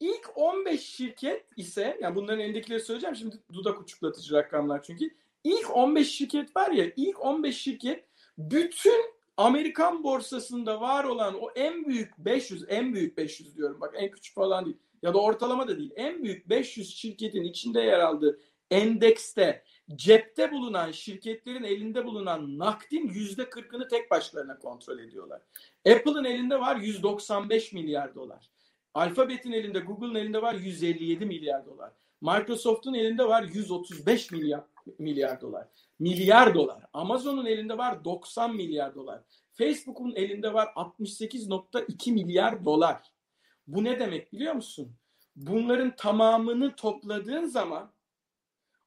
İlk 15 şirket ise, yani bunların elindekileri söyleyeceğim şimdi dudak uçuklatıcı rakamlar çünkü. İlk 15 şirket var ya, ilk 15 şirket bütün Amerikan borsasında var olan o en büyük 500, en büyük 500 diyorum bak en küçük falan değil ya da ortalama da değil. En büyük 500 şirketin içinde yer aldığı endekste cepte bulunan şirketlerin elinde bulunan nakdin yüzde 40'ını tek başlarına kontrol ediyorlar. Apple'ın elinde var 195 milyar dolar. Alphabet'in elinde, Google'ın elinde var 157 milyar dolar. Microsoft'un elinde var 135 milyar milyar dolar. Milyar dolar. Amazon'un elinde var 90 milyar dolar. Facebook'un elinde var 68.2 milyar dolar. Bu ne demek biliyor musun? Bunların tamamını topladığın zaman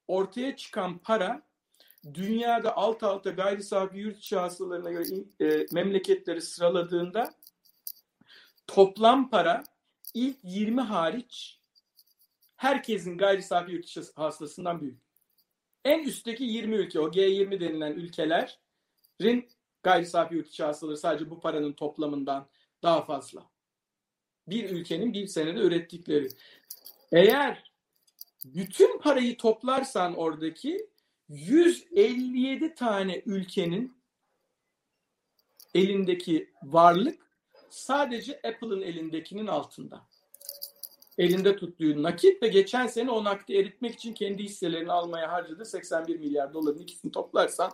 ortaya çıkan para dünyada alt alta gayri safi yurt içi hasılalarına göre e, memleketleri sıraladığında toplam para ilk 20 hariç herkesin gayri safi yurt içi hasılasından büyük. En üstteki 20 ülke, o G20 denilen ülkelerin gayri safi yurt içi hasılaları sadece bu paranın toplamından daha fazla. Bir ülkenin bir senede ürettikleri. Eğer bütün parayı toplarsan oradaki 157 tane ülkenin elindeki varlık sadece Apple'ın elindekinin altında. Elinde tuttuğu nakit ve geçen sene o nakdi eritmek için kendi hisselerini almaya harcadığı 81 milyar doların ikisini toplarsan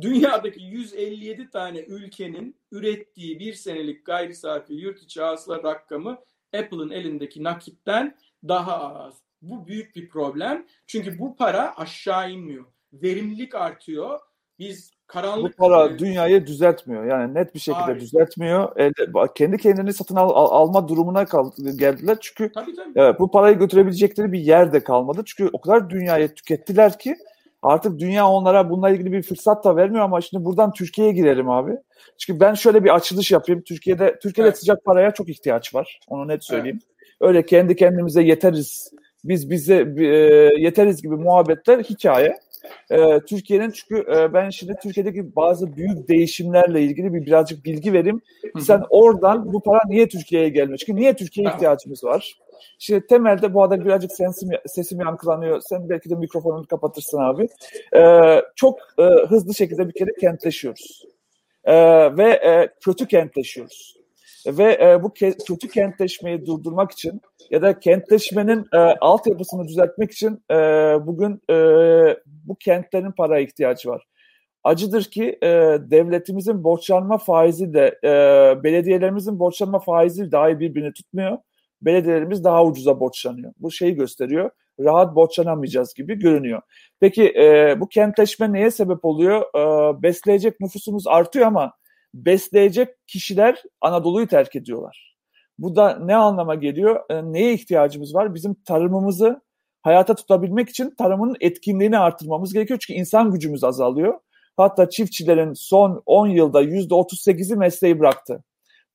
dünyadaki 157 tane ülkenin ürettiği bir senelik gayri safi yurt içi hasıla rakamı Apple'ın elindeki nakitten daha az. Bu büyük bir problem. Çünkü bu para aşağı inmiyor. Verimlilik artıyor. Biz karanlık... Bu para dünyayı düzeltmiyor. Yani net bir şekilde Hayır. düzeltmiyor. Elde, kendi kendini satın al, al, alma durumuna kal, geldiler. Çünkü tabii, tabii. Evet, bu parayı götürebilecekleri bir yer de kalmadı. Çünkü o kadar dünyayı tükettiler ki artık dünya onlara bununla ilgili bir fırsat da vermiyor ama şimdi buradan Türkiye'ye girelim abi. Çünkü ben şöyle bir açılış yapayım. Türkiye'de Türkiye'de evet. sıcak paraya çok ihtiyaç var. Onu net söyleyeyim. Evet. Öyle kendi kendimize yeteriz biz bize e, yeteriz gibi muhabbetler hikaye. E, Türkiye'nin çünkü e, ben şimdi Türkiye'deki bazı büyük değişimlerle ilgili bir birazcık bilgi vereyim. Sen oradan bu para niye Türkiye'ye gelmiş? Çünkü niye Türkiye'ye ihtiyacımız var? Şimdi temelde bu arada birazcık sesim, sesim yankılanıyor. Sen belki de mikrofonunu kapatırsın abi. Ee, çok e, hızlı şekilde bir kere kentleşiyoruz. Ee, ve e, kötü kentleşiyoruz. Ve e, bu ke- kötü kentleşmeyi durdurmak için ya da kentleşmenin e, altyapısını düzeltmek için e, bugün e, bu kentlerin para ihtiyacı var. Acıdır ki e, devletimizin borçlanma faizi de e, belediyelerimizin borçlanma faizi dahi birbirini tutmuyor. Belediyelerimiz daha ucuza borçlanıyor. Bu şeyi gösteriyor. Rahat borçlanamayacağız gibi görünüyor. Peki e, bu kentleşme neye sebep oluyor? E, besleyecek nüfusumuz artıyor ama besleyecek kişiler Anadolu'yu terk ediyorlar. Bu da ne anlama geliyor? E, neye ihtiyacımız var? Bizim tarımımızı hayata tutabilmek için tarımın etkinliğini artırmamız gerekiyor. Çünkü insan gücümüz azalıyor. Hatta çiftçilerin son 10 yılda %38'i mesleği bıraktı.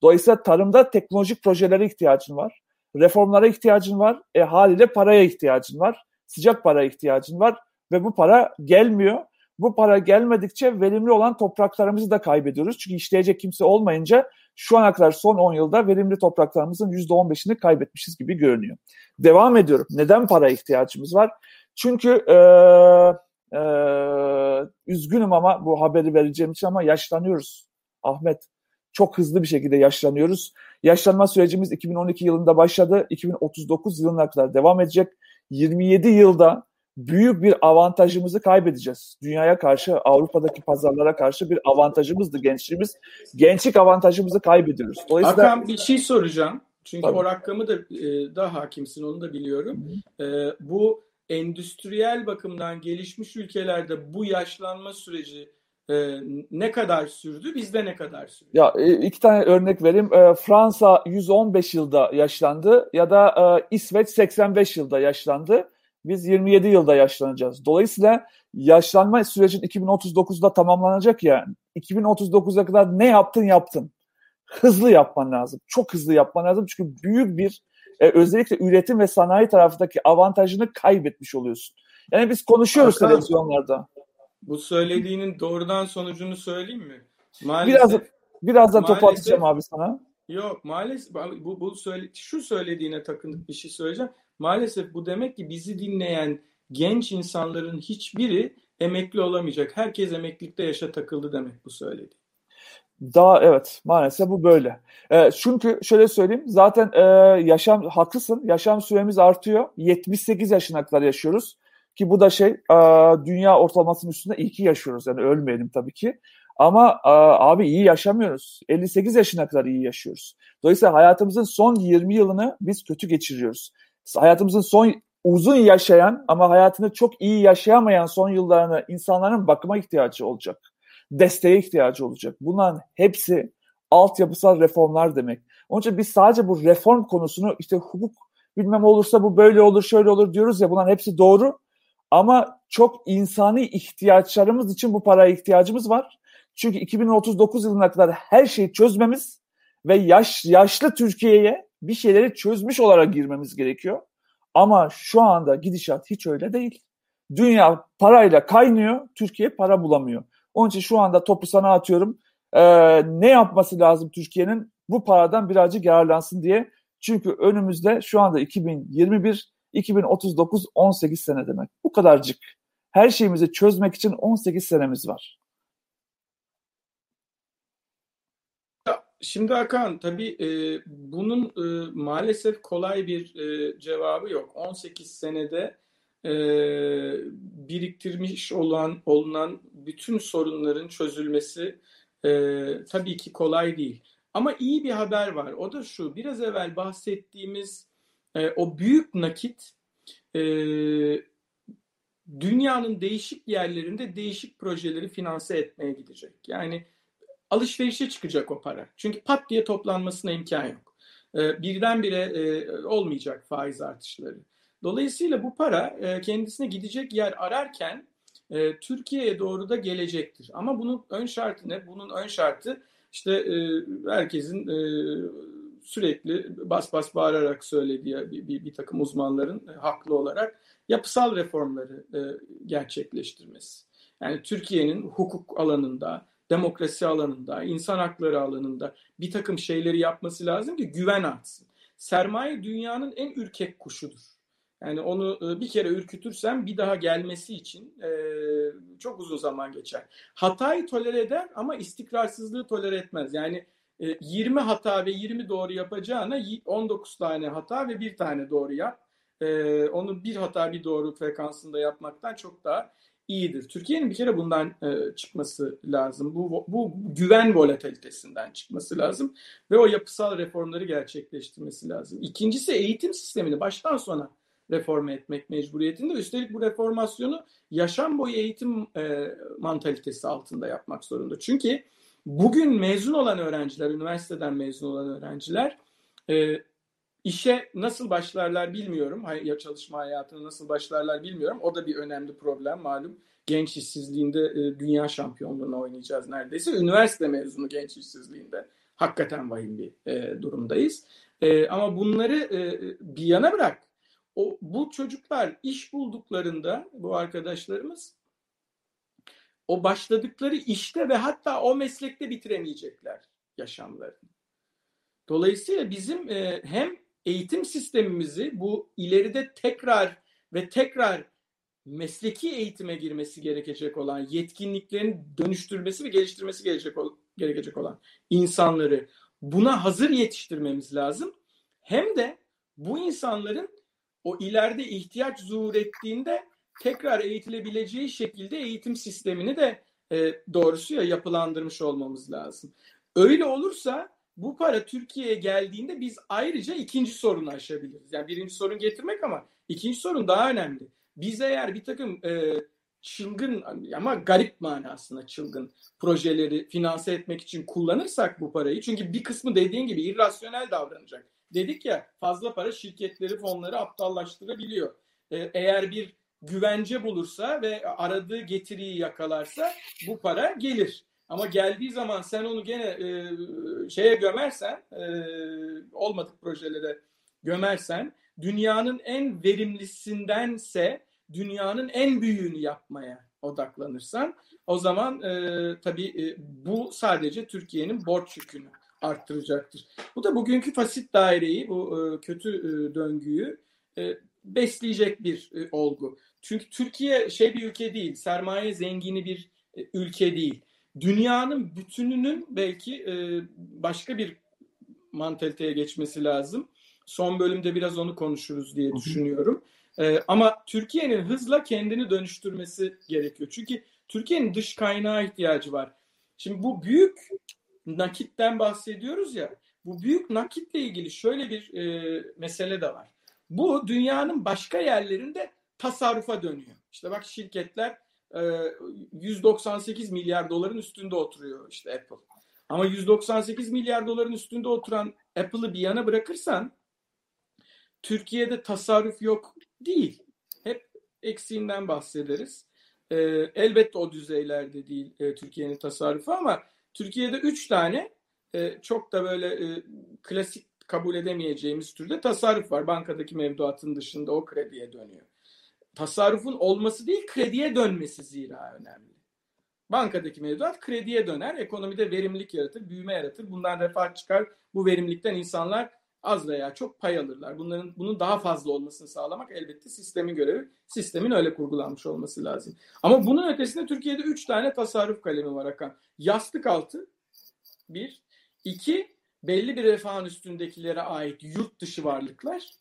Dolayısıyla tarımda teknolojik projelere ihtiyacın var. Reformlara ihtiyacın var. E, haliyle paraya ihtiyacın var. Sıcak para ihtiyacın var. Ve bu para gelmiyor. Bu para gelmedikçe verimli olan topraklarımızı da kaybediyoruz. Çünkü işleyecek kimse olmayınca şu ana kadar son 10 yılda verimli topraklarımızın %15'ini kaybetmişiz gibi görünüyor. Devam ediyorum. Neden para ihtiyacımız var? Çünkü e, e, üzgünüm ama bu haberi vereceğim için ama yaşlanıyoruz. Ahmet çok hızlı bir şekilde yaşlanıyoruz. Yaşlanma sürecimiz 2012 yılında başladı. 2039 yılına kadar devam edecek. 27 yılda büyük bir avantajımızı kaybedeceğiz. Dünyaya karşı, Avrupa'daki pazarlara karşı bir avantajımızdı gençliğimiz. Gençlik avantajımızı kaybediyoruz. Dolayısıyla... Hakan bir şey soracağım. Çünkü Tabii. o rakamı da e, daha hakimsin onu da biliyorum. E, bu endüstriyel bakımdan gelişmiş ülkelerde bu yaşlanma süreci e, ne kadar sürdü? Bizde ne kadar sürdü? Ya e, iki tane örnek vereyim. E, Fransa 115 yılda yaşlandı ya da e, İsveç 85 yılda yaşlandı. Biz 27 yılda yaşlanacağız. Dolayısıyla yaşlanma sürecin 2039'da tamamlanacak ya. 2039'a kadar ne yaptın yaptın. Hızlı yapman lazım. Çok hızlı yapman lazım. Çünkü büyük bir e, özellikle üretim ve sanayi tarafındaki avantajını kaybetmiş oluyorsun. Yani biz konuşuyoruz Hakan, televizyonlarda. Bu söylediğinin doğrudan sonucunu söyleyeyim mi? Maalesef, biraz biraz da topu atacağım abi sana. Yok maalesef bu, bu söyle, şu söylediğine takındık bir şey söyleyeceğim. Maalesef bu demek ki bizi dinleyen genç insanların hiçbiri emekli olamayacak. Herkes emeklilikte yaşa takıldı demek bu söyledi. Daha evet maalesef bu böyle. E, çünkü şöyle söyleyeyim zaten e, yaşam haklısın yaşam süremiz artıyor. 78 yaşına kadar yaşıyoruz. Ki bu da şey e, dünya ortalamasının üstünde iyi ki yaşıyoruz. Yani ölmeyelim tabii ki. Ama e, abi iyi yaşamıyoruz. 58 yaşına kadar iyi yaşıyoruz. Dolayısıyla hayatımızın son 20 yılını biz kötü geçiriyoruz. Hayatımızın son uzun yaşayan ama hayatını çok iyi yaşayamayan son yıllarını insanların bakıma ihtiyacı olacak. Desteğe ihtiyacı olacak. Bunların hepsi altyapısal reformlar demek. Onun için biz sadece bu reform konusunu işte hukuk bilmem olursa bu böyle olur şöyle olur diyoruz ya bunların hepsi doğru. Ama çok insani ihtiyaçlarımız için bu paraya ihtiyacımız var. Çünkü 2039 yılına kadar her şeyi çözmemiz ve yaş, yaşlı Türkiye'ye bir şeyleri çözmüş olarak girmemiz gerekiyor. Ama şu anda gidişat hiç öyle değil. Dünya parayla kaynıyor, Türkiye para bulamıyor. Onun için şu anda topu sana atıyorum. Ee, ne yapması lazım Türkiye'nin? Bu paradan birazcık yararlansın diye. Çünkü önümüzde şu anda 2021 2039 18 sene demek. Bu kadarcık. Her şeyimizi çözmek için 18 senemiz var. Şimdi Hakan tabii e, bunun e, maalesef kolay bir e, cevabı yok. 18 senede e, biriktirmiş olan olunan bütün sorunların çözülmesi e, tabii ki kolay değil. Ama iyi bir haber var. O da şu. Biraz evvel bahsettiğimiz e, o büyük nakit e, dünyanın değişik yerlerinde değişik projeleri finanse etmeye gidecek. Yani alışverişe çıkacak o para. Çünkü pat diye toplanmasına imkan yok. E, birdenbire olmayacak faiz artışları. Dolayısıyla bu para e, kendisine gidecek yer ararken e, Türkiye'ye doğru da gelecektir. Ama bunun ön şartı ne? Bunun ön şartı işte e, herkesin e, sürekli bas bas bağırarak söylediği bir, bir, bir takım uzmanların haklı olarak yapısal reformları e, gerçekleştirmesi. Yani Türkiye'nin hukuk alanında, demokrasi alanında, insan hakları alanında bir takım şeyleri yapması lazım ki güven artsın. sermaye dünyanın en ürkek kuşudur. Yani onu e, bir kere ürkütürsen bir daha gelmesi için e, çok uzun zaman geçer. Hatayı tolere eder ama istikrarsızlığı tolere etmez. Yani 20 hata ve 20 doğru yapacağına 19 tane hata ve bir tane doğru yap. Onu bir hata bir doğru frekansında yapmaktan çok daha iyidir. Türkiye'nin bir kere bundan e, çıkması lazım. Bu, bu güven volatilitesinden çıkması lazım ve o yapısal reformları gerçekleştirmesi lazım. İkincisi eğitim sistemini baştan sona reforme etmek mecburiyetinde. Üstelik bu reformasyonu yaşam boyu eğitim e, mantalitesi altında yapmak zorunda. Çünkü bugün mezun olan öğrenciler, üniversiteden mezun olan öğrenciler e, İşe nasıl başlarlar bilmiyorum. Ya çalışma hayatına nasıl başlarlar bilmiyorum. O da bir önemli problem malum. Genç işsizliğinde e, dünya şampiyonluğunu oynayacağız neredeyse. Üniversite mezunu genç işsizliğinde hakikaten vahim bir e, durumdayız. E, ama bunları bir yana bırak. O bu çocuklar iş bulduklarında bu arkadaşlarımız o başladıkları işte ve hatta o meslekte bitiremeyecekler yaşamlarını. Dolayısıyla bizim hem eğitim sistemimizi bu ileride tekrar ve tekrar mesleki eğitime girmesi gerekecek olan, yetkinliklerini dönüştürmesi ve geliştirmesi gerekecek, gerekecek olan insanları buna hazır yetiştirmemiz lazım. Hem de bu insanların o ileride ihtiyaç zuhur ettiğinde tekrar eğitilebileceği şekilde eğitim sistemini de e, doğrusu ya yapılandırmış olmamız lazım. Öyle olursa bu para Türkiye'ye geldiğinde biz ayrıca ikinci sorunu aşabiliriz. Yani birinci sorun getirmek ama ikinci sorun daha önemli. Biz eğer bir takım e, çılgın ama garip manasında çılgın projeleri finanse etmek için kullanırsak bu parayı çünkü bir kısmı dediğin gibi irrasyonel davranacak. Dedik ya fazla para şirketleri fonları aptallaştırabiliyor. E, eğer bir güvence bulursa ve aradığı getiriyi yakalarsa bu para gelir. Ama geldiği zaman sen onu gene e, şeye gömersen, e, olmadık projelere gömersen, dünyanın en verimlisindense dünyanın en büyüğünü yapmaya odaklanırsan, o zaman e, tabii e, bu sadece Türkiye'nin borç yükünü arttıracaktır. Bu da bugünkü fasit daireyi, bu e, kötü e, döngüyü e, besleyecek bir e, olgu. Çünkü Türkiye şey bir ülke değil, sermaye zengini bir e, ülke değil dünyanın bütününün belki e, başka bir mantaliteye geçmesi lazım. Son bölümde biraz onu konuşuruz diye düşünüyorum. E, ama Türkiye'nin hızla kendini dönüştürmesi gerekiyor. Çünkü Türkiye'nin dış kaynağa ihtiyacı var. Şimdi bu büyük nakitten bahsediyoruz ya. Bu büyük nakitle ilgili şöyle bir e, mesele de var. Bu dünyanın başka yerlerinde tasarrufa dönüyor. İşte bak şirketler 198 milyar doların üstünde oturuyor işte Apple. Ama 198 milyar doların üstünde oturan Apple'ı bir yana bırakırsan Türkiye'de tasarruf yok değil. Hep eksiğinden bahsederiz. E, elbette o düzeylerde değil e, Türkiye'nin tasarrufu ama Türkiye'de 3 tane e, çok da böyle e, klasik kabul edemeyeceğimiz türde tasarruf var. Bankadaki mevduatın dışında o krediye dönüyor tasarrufun olması değil krediye dönmesi zira önemli. Bankadaki mevduat krediye döner, ekonomide verimlilik yaratır, büyüme yaratır. Bundan refah çıkar. Bu verimlilikten insanlar az veya çok pay alırlar. Bunların bunun daha fazla olmasını sağlamak elbette sistemin görevi. Sistemin öyle kurgulanmış olması lazım. Ama bunun ötesinde Türkiye'de üç tane tasarruf kalemi var Hakan. Yastık altı bir, iki belli bir refahın üstündekilere ait yurt dışı varlıklar.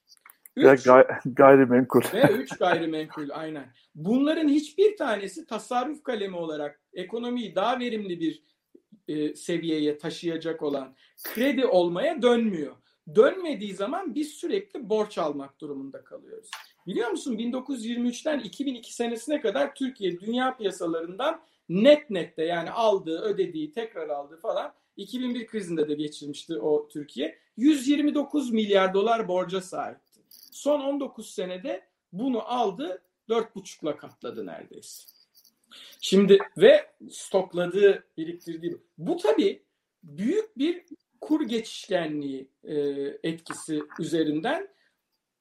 Üç, gay *laughs* gayrimenkul. Ve üç gayrimenkul aynen. Bunların hiçbir tanesi tasarruf kalemi olarak ekonomiyi daha verimli bir e, seviyeye taşıyacak olan kredi olmaya dönmüyor. Dönmediği zaman biz sürekli borç almak durumunda kalıyoruz. Biliyor musun 1923'ten 2002 senesine kadar Türkiye dünya piyasalarından net nette yani aldığı, ödediği, tekrar aldığı falan 2001 krizinde de geçirmişti o Türkiye. 129 milyar dolar borca sahip. Son 19 senede bunu aldı 4,5'la katladı neredeyse. Şimdi ve stokladığı, biriktirdiği. Bu tabii büyük bir kur geçişkenliği e, etkisi üzerinden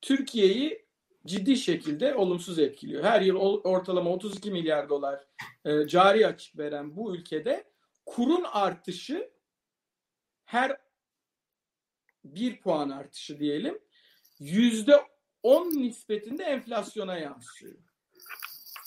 Türkiye'yi ciddi şekilde olumsuz etkiliyor. Her yıl ortalama 32 milyar dolar e, cari açık veren bu ülkede kurun artışı her bir puan artışı diyelim yüzde on nispetinde enflasyona yansıyor.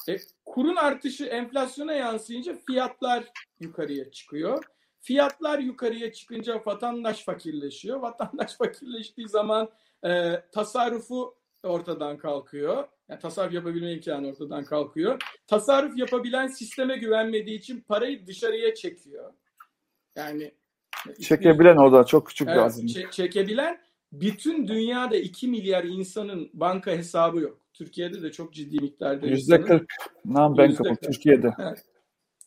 E, kurun artışı enflasyona yansıyınca fiyatlar yukarıya çıkıyor. Fiyatlar yukarıya çıkınca vatandaş fakirleşiyor. Vatandaş *laughs* fakirleştiği zaman e, tasarrufu ortadan kalkıyor. Yani tasarruf yapabilme imkanı ortadan kalkıyor. Tasarruf yapabilen sisteme güvenmediği için parayı dışarıya çekiyor. Yani çekebilen o da çok küçük evet, bir Ç- çekebilen bütün dünyada 2 milyar insanın banka hesabı yok. Türkiye'de de çok ciddi miktarda. Yüzde 40 non-bankable Türkiye'de. Evet.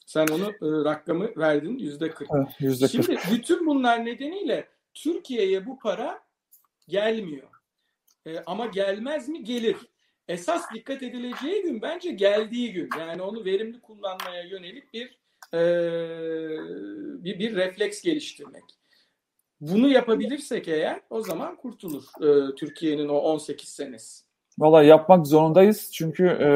Sen onu e, rakamı verdin yüzde 40. Yüzde 40. Şimdi bütün bunlar nedeniyle Türkiye'ye bu para gelmiyor. E, ama gelmez mi? Gelir. Esas dikkat edileceği gün bence geldiği gün. Yani onu verimli kullanmaya yönelik bir e, bir, bir refleks geliştirmek. Bunu yapabilirsek eğer o zaman kurtulur e, Türkiye'nin o 18 senesi. Valla yapmak zorundayız. Çünkü e,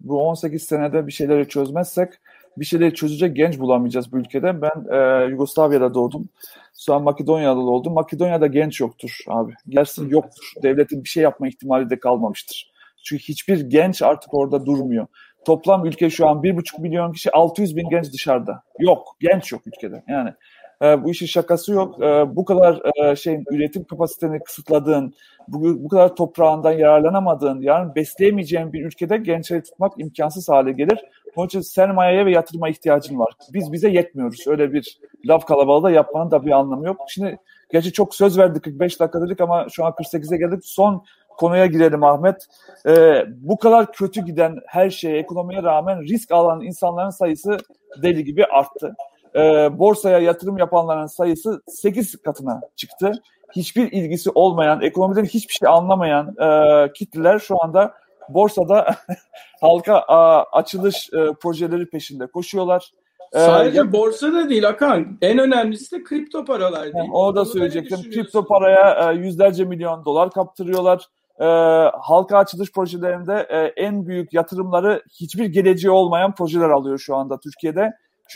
bu 18 senede bir şeyleri çözmezsek bir şeyleri çözecek genç bulamayacağız bu ülkede. Ben e, Yugoslavya'da doğdum. Sonra Makedonya'da doğdum. Makedonya'da genç yoktur abi. Gerçekten yoktur. Devletin bir şey yapma ihtimali de kalmamıştır. Çünkü hiçbir genç artık orada durmuyor. Toplam ülke şu an 1,5 milyon kişi 600 bin genç dışarıda. Yok. Genç yok ülkede. Yani e, bu işin şakası yok. E, bu kadar e, şeyin üretim kapasiteni kısıtladığın, bu, bu kadar toprağından yararlanamadığın, yani besleyemeyeceğin bir ülkede gençleri tutmak imkansız hale gelir. Onun için sermayeye ve yatırıma ihtiyacın var. Biz bize yetmiyoruz. Öyle bir laf kalabalığı da yapmanın da bir anlamı yok. Şimdi gerçi çok söz verdik 45 dakika ama şu an 48'e geldik. Son konuya girelim Ahmet. Ee, bu kadar kötü giden her şeye, ekonomiye rağmen risk alan insanların sayısı deli gibi arttı. Ee, borsaya yatırım yapanların sayısı 8 katına çıktı. Hiçbir ilgisi olmayan, ekonomiden hiçbir şey anlamayan e, kitleler şu anda borsada *laughs* halka a, açılış e, projeleri peşinde koşuyorlar. Ee, Sadece ee, borsada değil Akan. En önemlisi de kripto paralar değil. Yani onu da söyleyecektim. Kripto paraya e, yüzlerce milyon dolar kaptırıyorlar. E, halka açılış projelerinde e, en büyük yatırımları hiçbir geleceği olmayan projeler alıyor şu anda Türkiye'de.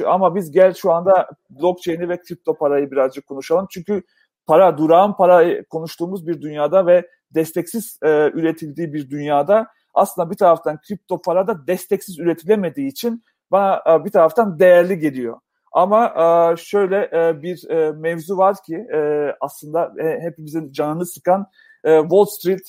Ama biz gel şu anda blockchain'i ve kripto parayı birazcık konuşalım. Çünkü para, durağan para konuştuğumuz bir dünyada ve desteksiz e, üretildiği bir dünyada aslında bir taraftan kripto para da desteksiz üretilemediği için bana e, bir taraftan değerli geliyor. Ama e, şöyle e, bir mevzu var ki aslında hepimizin canını sıkan Wall Street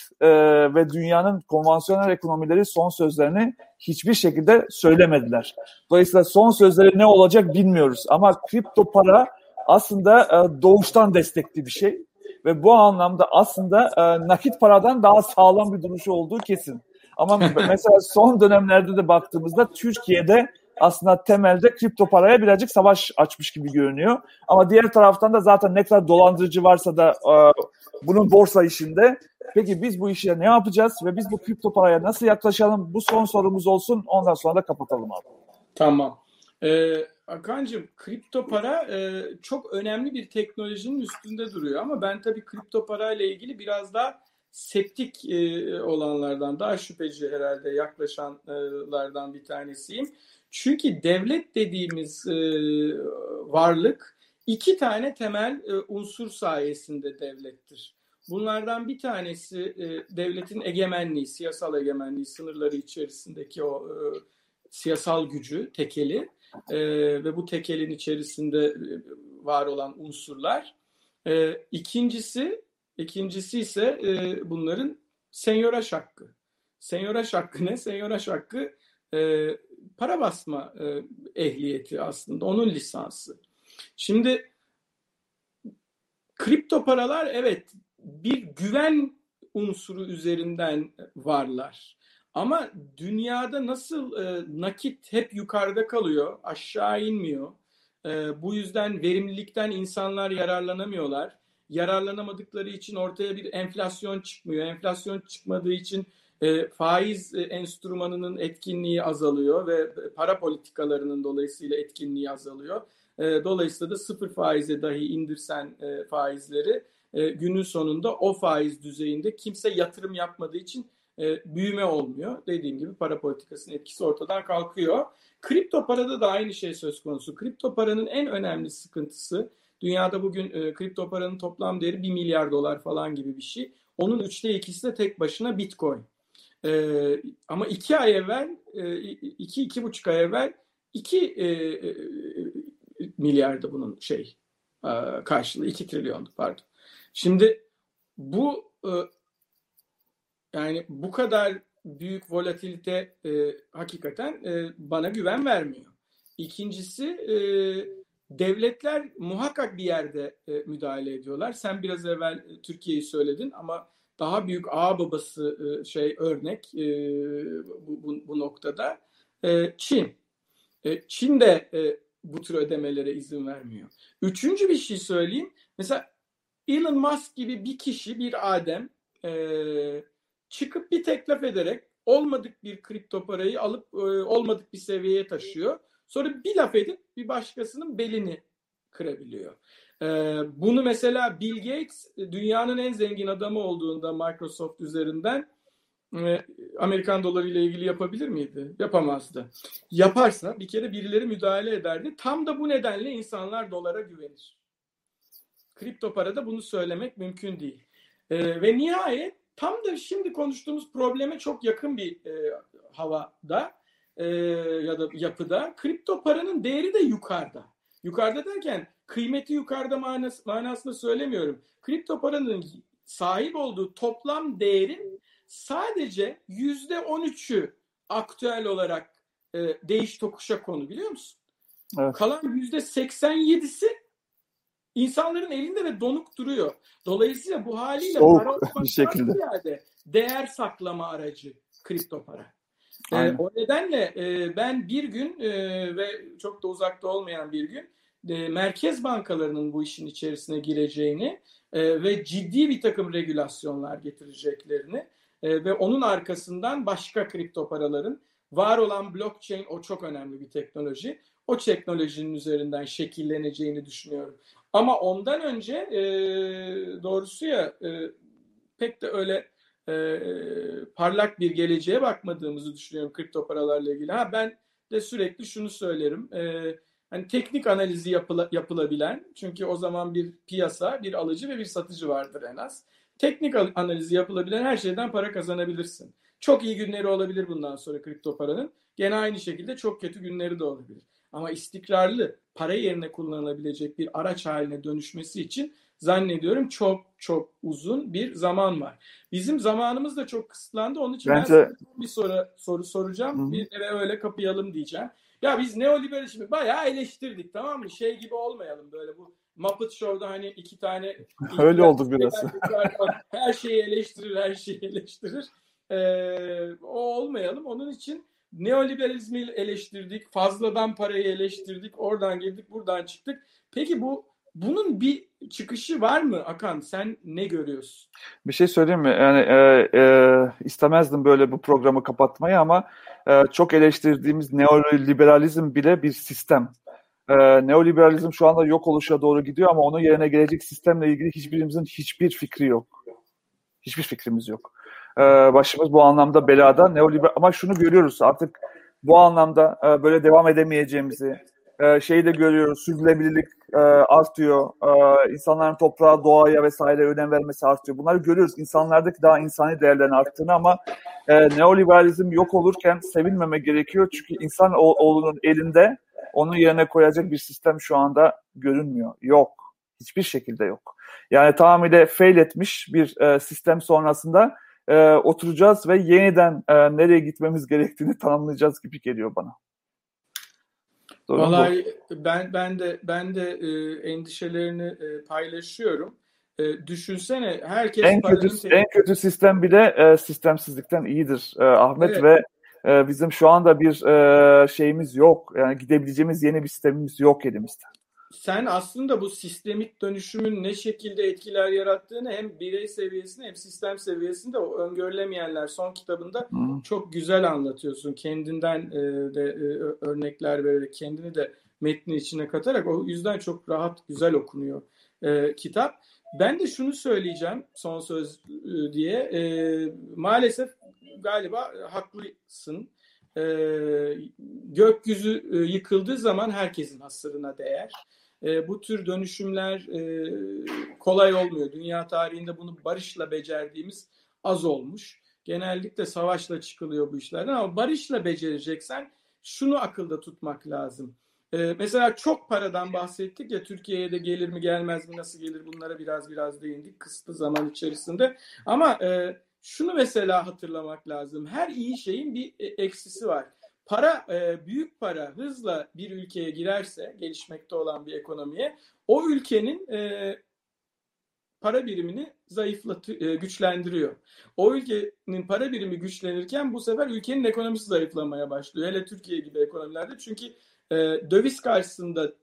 ve dünyanın konvansiyonel ekonomileri son sözlerini hiçbir şekilde söylemediler. Dolayısıyla son sözleri ne olacak bilmiyoruz. Ama kripto para aslında doğuştan destekli bir şey ve bu anlamda aslında nakit paradan daha sağlam bir duruşu olduğu kesin. Ama *laughs* mesela son dönemlerde de baktığımızda Türkiye'de aslında temelde kripto paraya birazcık savaş açmış gibi görünüyor. Ama diğer taraftan da zaten ne kadar dolandırıcı varsa da e, bunun borsa işinde. Peki biz bu işe ne yapacağız ve biz bu kripto paraya nasıl yaklaşalım? Bu son sorumuz olsun. Ondan sonra da kapatalım abi. Tamam. Ee, Akancığım kripto para e, çok önemli bir teknolojinin üstünde duruyor ama ben tabii kripto para ile ilgili biraz daha septik e, olanlardan daha şüpheci herhalde yaklaşanlardan bir tanesiyim. Çünkü devlet dediğimiz e, varlık iki tane temel e, unsur sayesinde devlettir. Bunlardan bir tanesi e, devletin egemenliği, siyasal egemenliği, sınırları içerisindeki o siyasal gücü, tekeli ve bu tekelin içerisinde var olan unsurlar. E, ikincisi, ikincisi ise bunların senyoraş hakkı. Senyoraş hakkı ne? Senyoraş hakkı para basma e, ehliyeti aslında onun lisansı. Şimdi kripto paralar evet bir güven unsuru üzerinden varlar. Ama dünyada nasıl e, nakit hep yukarıda kalıyor, aşağı inmiyor. E, bu yüzden verimlilikten insanlar yararlanamıyorlar. Yararlanamadıkları için ortaya bir enflasyon çıkmıyor. Enflasyon çıkmadığı için e, faiz e, enstrümanının etkinliği azalıyor ve para politikalarının dolayısıyla etkinliği azalıyor. E, dolayısıyla da sıfır faize dahi indirsen e, faizleri e, günün sonunda o faiz düzeyinde kimse yatırım yapmadığı için e, büyüme olmuyor. Dediğim gibi para politikasının etkisi ortadan kalkıyor. Kripto parada da aynı şey söz konusu. Kripto paranın en önemli sıkıntısı Dünyada bugün e, kripto paranın toplam değeri 1 milyar dolar falan gibi bir şey. Onun üçte ikisi de tek başına Bitcoin. E, ama iki ay evvel, e, iki, iki buçuk ay evvel iki e, e, milyardı bunun şey e, karşılığı. iki trilyondu pardon. Şimdi bu e, yani bu kadar büyük volatilite e, hakikaten e, bana güven vermiyor. İkincisi e, devletler muhakkak bir yerde e, müdahale ediyorlar. Sen biraz evvel e, Türkiye'yi söyledin ama daha büyük ağ babası e, şey örnek e, bu, bu, bu noktada e, Çin. Çin de bu tür ödemelere izin vermiyor. Üçüncü bir şey söyleyeyim. Mesela Elon Musk gibi bir kişi, bir adem çıkıp bir teklif ederek olmadık bir kripto parayı alıp olmadık bir seviyeye taşıyor. Sonra bir laf edip bir başkasının belini kırabiliyor. E, bunu mesela Bill Gates dünyanın en zengin adamı olduğunda Microsoft üzerinden e, Amerikan doları ile ilgili yapabilir miydi? Yapamazdı. Yaparsa bir kere birileri müdahale ederdi. Tam da bu nedenle insanlar dolara güvenir. Kripto parada bunu söylemek mümkün değil. E, ve nihayet tam da şimdi konuştuğumuz probleme çok yakın bir e, havada e, ya da yapıda kripto paranın değeri de yukarıda. Yukarıda derken kıymeti yukarıda manas, manasında söylemiyorum. Kripto paranın sahip olduğu toplam değerin sadece yüzde on üçü aktüel olarak e, değiş tokuşa konu biliyor musun? Evet. Kalan yüzde seksen yedisi insanların elinde ve donuk duruyor. Dolayısıyla bu haliyle Soğuk para *laughs* bir şekilde. Ziyade değer saklama aracı kripto para. E, o nedenle e, ben bir gün e, ve çok da uzakta olmayan bir gün e, merkez bankalarının bu işin içerisine gireceğini e, ve ciddi bir takım regülasyonlar getireceklerini e, ve onun arkasından başka kripto paraların var olan blockchain o çok önemli bir teknoloji. O teknolojinin üzerinden şekilleneceğini düşünüyorum. Ama ondan önce e, doğrusu ya e, pek de öyle e, parlak bir geleceğe bakmadığımızı düşünüyorum kripto paralarla ilgili. Ha ben de sürekli şunu söylerim. E, hani teknik analizi yapıla, yapılabilen çünkü o zaman bir piyasa, bir alıcı ve bir satıcı vardır en az. Teknik analizi yapılabilen her şeyden para kazanabilirsin. Çok iyi günleri olabilir bundan sonra kripto paranın. Gene aynı şekilde çok kötü günleri de olabilir. Ama istikrarlı para yerine kullanılabilecek bir araç haline dönüşmesi için zannediyorum çok çok uzun bir zaman var. Bizim zamanımız da çok kısıtlandı. Onun için Bence... ben bir soru soru soracağım. Hı-hı. Bir eve öyle kapayalım diyeceğim. Ya biz neoliberalizmi bayağı eleştirdik tamam mı? Şey gibi olmayalım böyle bu Muppet Show'da hani iki tane *laughs* öyle oldu biraz. *laughs* her şeyi eleştirir, her şeyi eleştirir. Ee, o olmayalım. Onun için neoliberalizmi eleştirdik, fazladan parayı eleştirdik, oradan girdik, buradan çıktık. Peki bu bunun bir çıkışı var mı Akan? Sen ne görüyorsun? Bir şey söyleyeyim mi? Yani e, e, istemezdim böyle bu programı kapatmayı ama e, çok eleştirdiğimiz neoliberalizm bile bir sistem. E, neoliberalizm şu anda yok oluşa doğru gidiyor ama onun yerine gelecek sistemle ilgili hiçbirimizin hiçbir fikri yok. Hiçbir fikrimiz yok. E, başımız bu anlamda belada. Neoliber ama şunu görüyoruz artık bu anlamda e, böyle devam edemeyeceğimizi, e, şeyi de görüyoruz. Sürdürülebilirlik e, artıyor. E, insanların toprağa, doğaya vesaire önem vermesi artıyor. Bunları görüyoruz. İnsanlardaki daha insani değerlerin arttığını ama e, neoliberalizm yok olurken sevinmeme gerekiyor. Çünkü insan oğlunun elinde onun yerine koyacak bir sistem şu anda görünmüyor. Yok. Hiçbir şekilde yok. Yani tamamıyla fail etmiş bir e, sistem sonrasında e, oturacağız ve yeniden e, nereye gitmemiz gerektiğini *laughs* tanımlayacağız gibi geliyor bana. Vallahi ben ben de ben de e, endişelerini e, paylaşıyorum. E, düşünsene herkes en kötü en kötü sistem bile e, sistemsizlikten iyidir e, Ahmet evet. ve e, bizim şu anda bir e, şeyimiz yok. Yani gidebileceğimiz yeni bir sistemimiz yok elimizde sen aslında bu sistemik dönüşümün ne şekilde etkiler yarattığını hem birey seviyesinde hem sistem seviyesinde o öngörülemeyenler son kitabında hmm. çok güzel anlatıyorsun. Kendinden e, de e, örnekler vererek kendini de metnin içine katarak o yüzden çok rahat güzel okunuyor e, kitap. Ben de şunu söyleyeceğim son söz e, diye. E, maalesef galiba haklısın. E, gökyüzü e, yıkıldığı zaman herkesin hasırına değer. E, bu tür dönüşümler e, kolay olmuyor. Dünya tarihinde bunu barışla becerdiğimiz az olmuş. Genellikle savaşla çıkılıyor bu işlerden ama barışla becereceksen şunu akılda tutmak lazım. Ee, mesela çok paradan bahsettik ya Türkiye'ye de gelir mi gelmez mi nasıl gelir bunlara biraz biraz değindik kısıtlı zaman içerisinde. Ama e, şunu mesela hatırlamak lazım. Her iyi şeyin bir e, eksisi var. Para e, büyük para hızla bir ülkeye girerse gelişmekte olan bir ekonomiye o ülkenin e, para birimini zayıflatıyor, e, güçlendiriyor. O ülkenin para birimi güçlenirken bu sefer ülkenin ekonomisi zayıflamaya başlıyor. Hele Türkiye gibi ekonomilerde çünkü döviz karşısında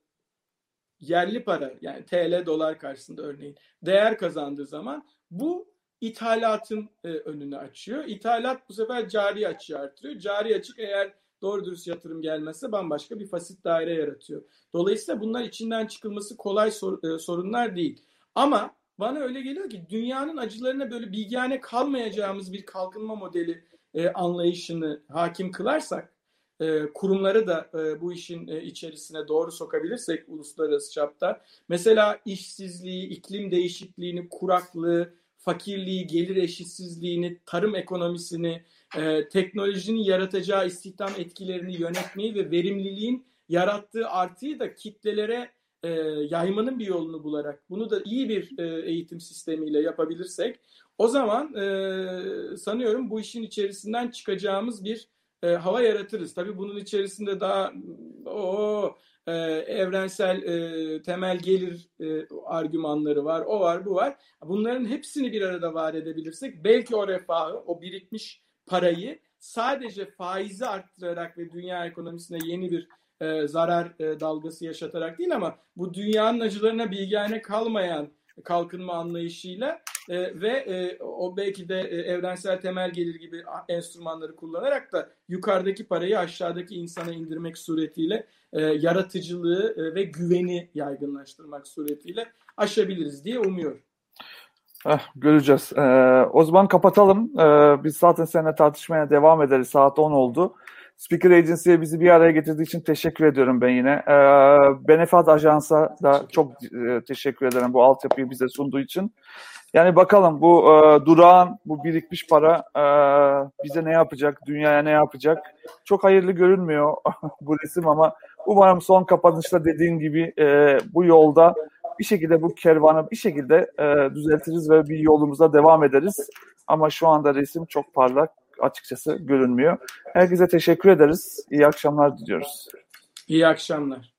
yerli para yani TL dolar karşısında örneğin değer kazandığı zaman bu ithalatın önünü açıyor. İthalat bu sefer cari açığı artırıyor. Cari açık eğer doğru dürüst yatırım gelmezse bambaşka bir fasit daire yaratıyor. Dolayısıyla bunlar içinden çıkılması kolay sor, e, sorunlar değil. Ama bana öyle geliyor ki dünyanın acılarına böyle bilgane kalmayacağımız bir kalkınma modeli e, anlayışını hakim kılarsak e, kurumları da e, bu işin e, içerisine doğru sokabilirsek uluslararası çapta mesela işsizliği, iklim değişikliğini, kuraklığı, fakirliği, gelir eşitsizliğini, tarım ekonomisini, e, teknolojinin yaratacağı istihdam etkilerini yönetmeyi ve verimliliğin yarattığı artıyı da kitlelere e, yaymanın bir yolunu bularak bunu da iyi bir e, eğitim sistemiyle yapabilirsek o zaman e, sanıyorum bu işin içerisinden çıkacağımız bir e, hava yaratırız. Tabii bunun içerisinde daha o e, evrensel e, temel gelir e, argümanları var, o var, bu var. Bunların hepsini bir arada var edebilirsek belki o refahı, o birikmiş parayı sadece faizi arttırarak ve dünya ekonomisine yeni bir e, zarar e, dalgası yaşatarak değil ama bu dünyanın acılarına bilgane kalmayan kalkınma anlayışıyla e, ve e, o belki de e, evrensel temel gelir gibi enstrümanları kullanarak da yukarıdaki parayı aşağıdaki insana indirmek suretiyle e, yaratıcılığı e, ve güveni yaygınlaştırmak suretiyle aşabiliriz diye umuyorum. Eh, göreceğiz. Ee, o zaman kapatalım. Ee, biz zaten seninle tartışmaya devam ederiz. Saat 10 oldu. Speaker Agency'ye bizi bir araya getirdiği için teşekkür ediyorum ben yine. Ee, Benefat Ajans'a da çok e, teşekkür ederim bu altyapıyı bize sunduğu için. Yani bakalım bu e, durağan, bu birikmiş para e, bize ne yapacak, dünyaya ne yapacak? Çok hayırlı görünmüyor *laughs* bu resim ama umarım son kapanışta dediğin gibi e, bu yolda bir şekilde bu kervanı bir şekilde e, düzeltiriz ve bir yolumuza devam ederiz. Ama şu anda resim çok parlak açıkçası görünmüyor. Herkese teşekkür ederiz. İyi akşamlar diliyoruz. İyi akşamlar.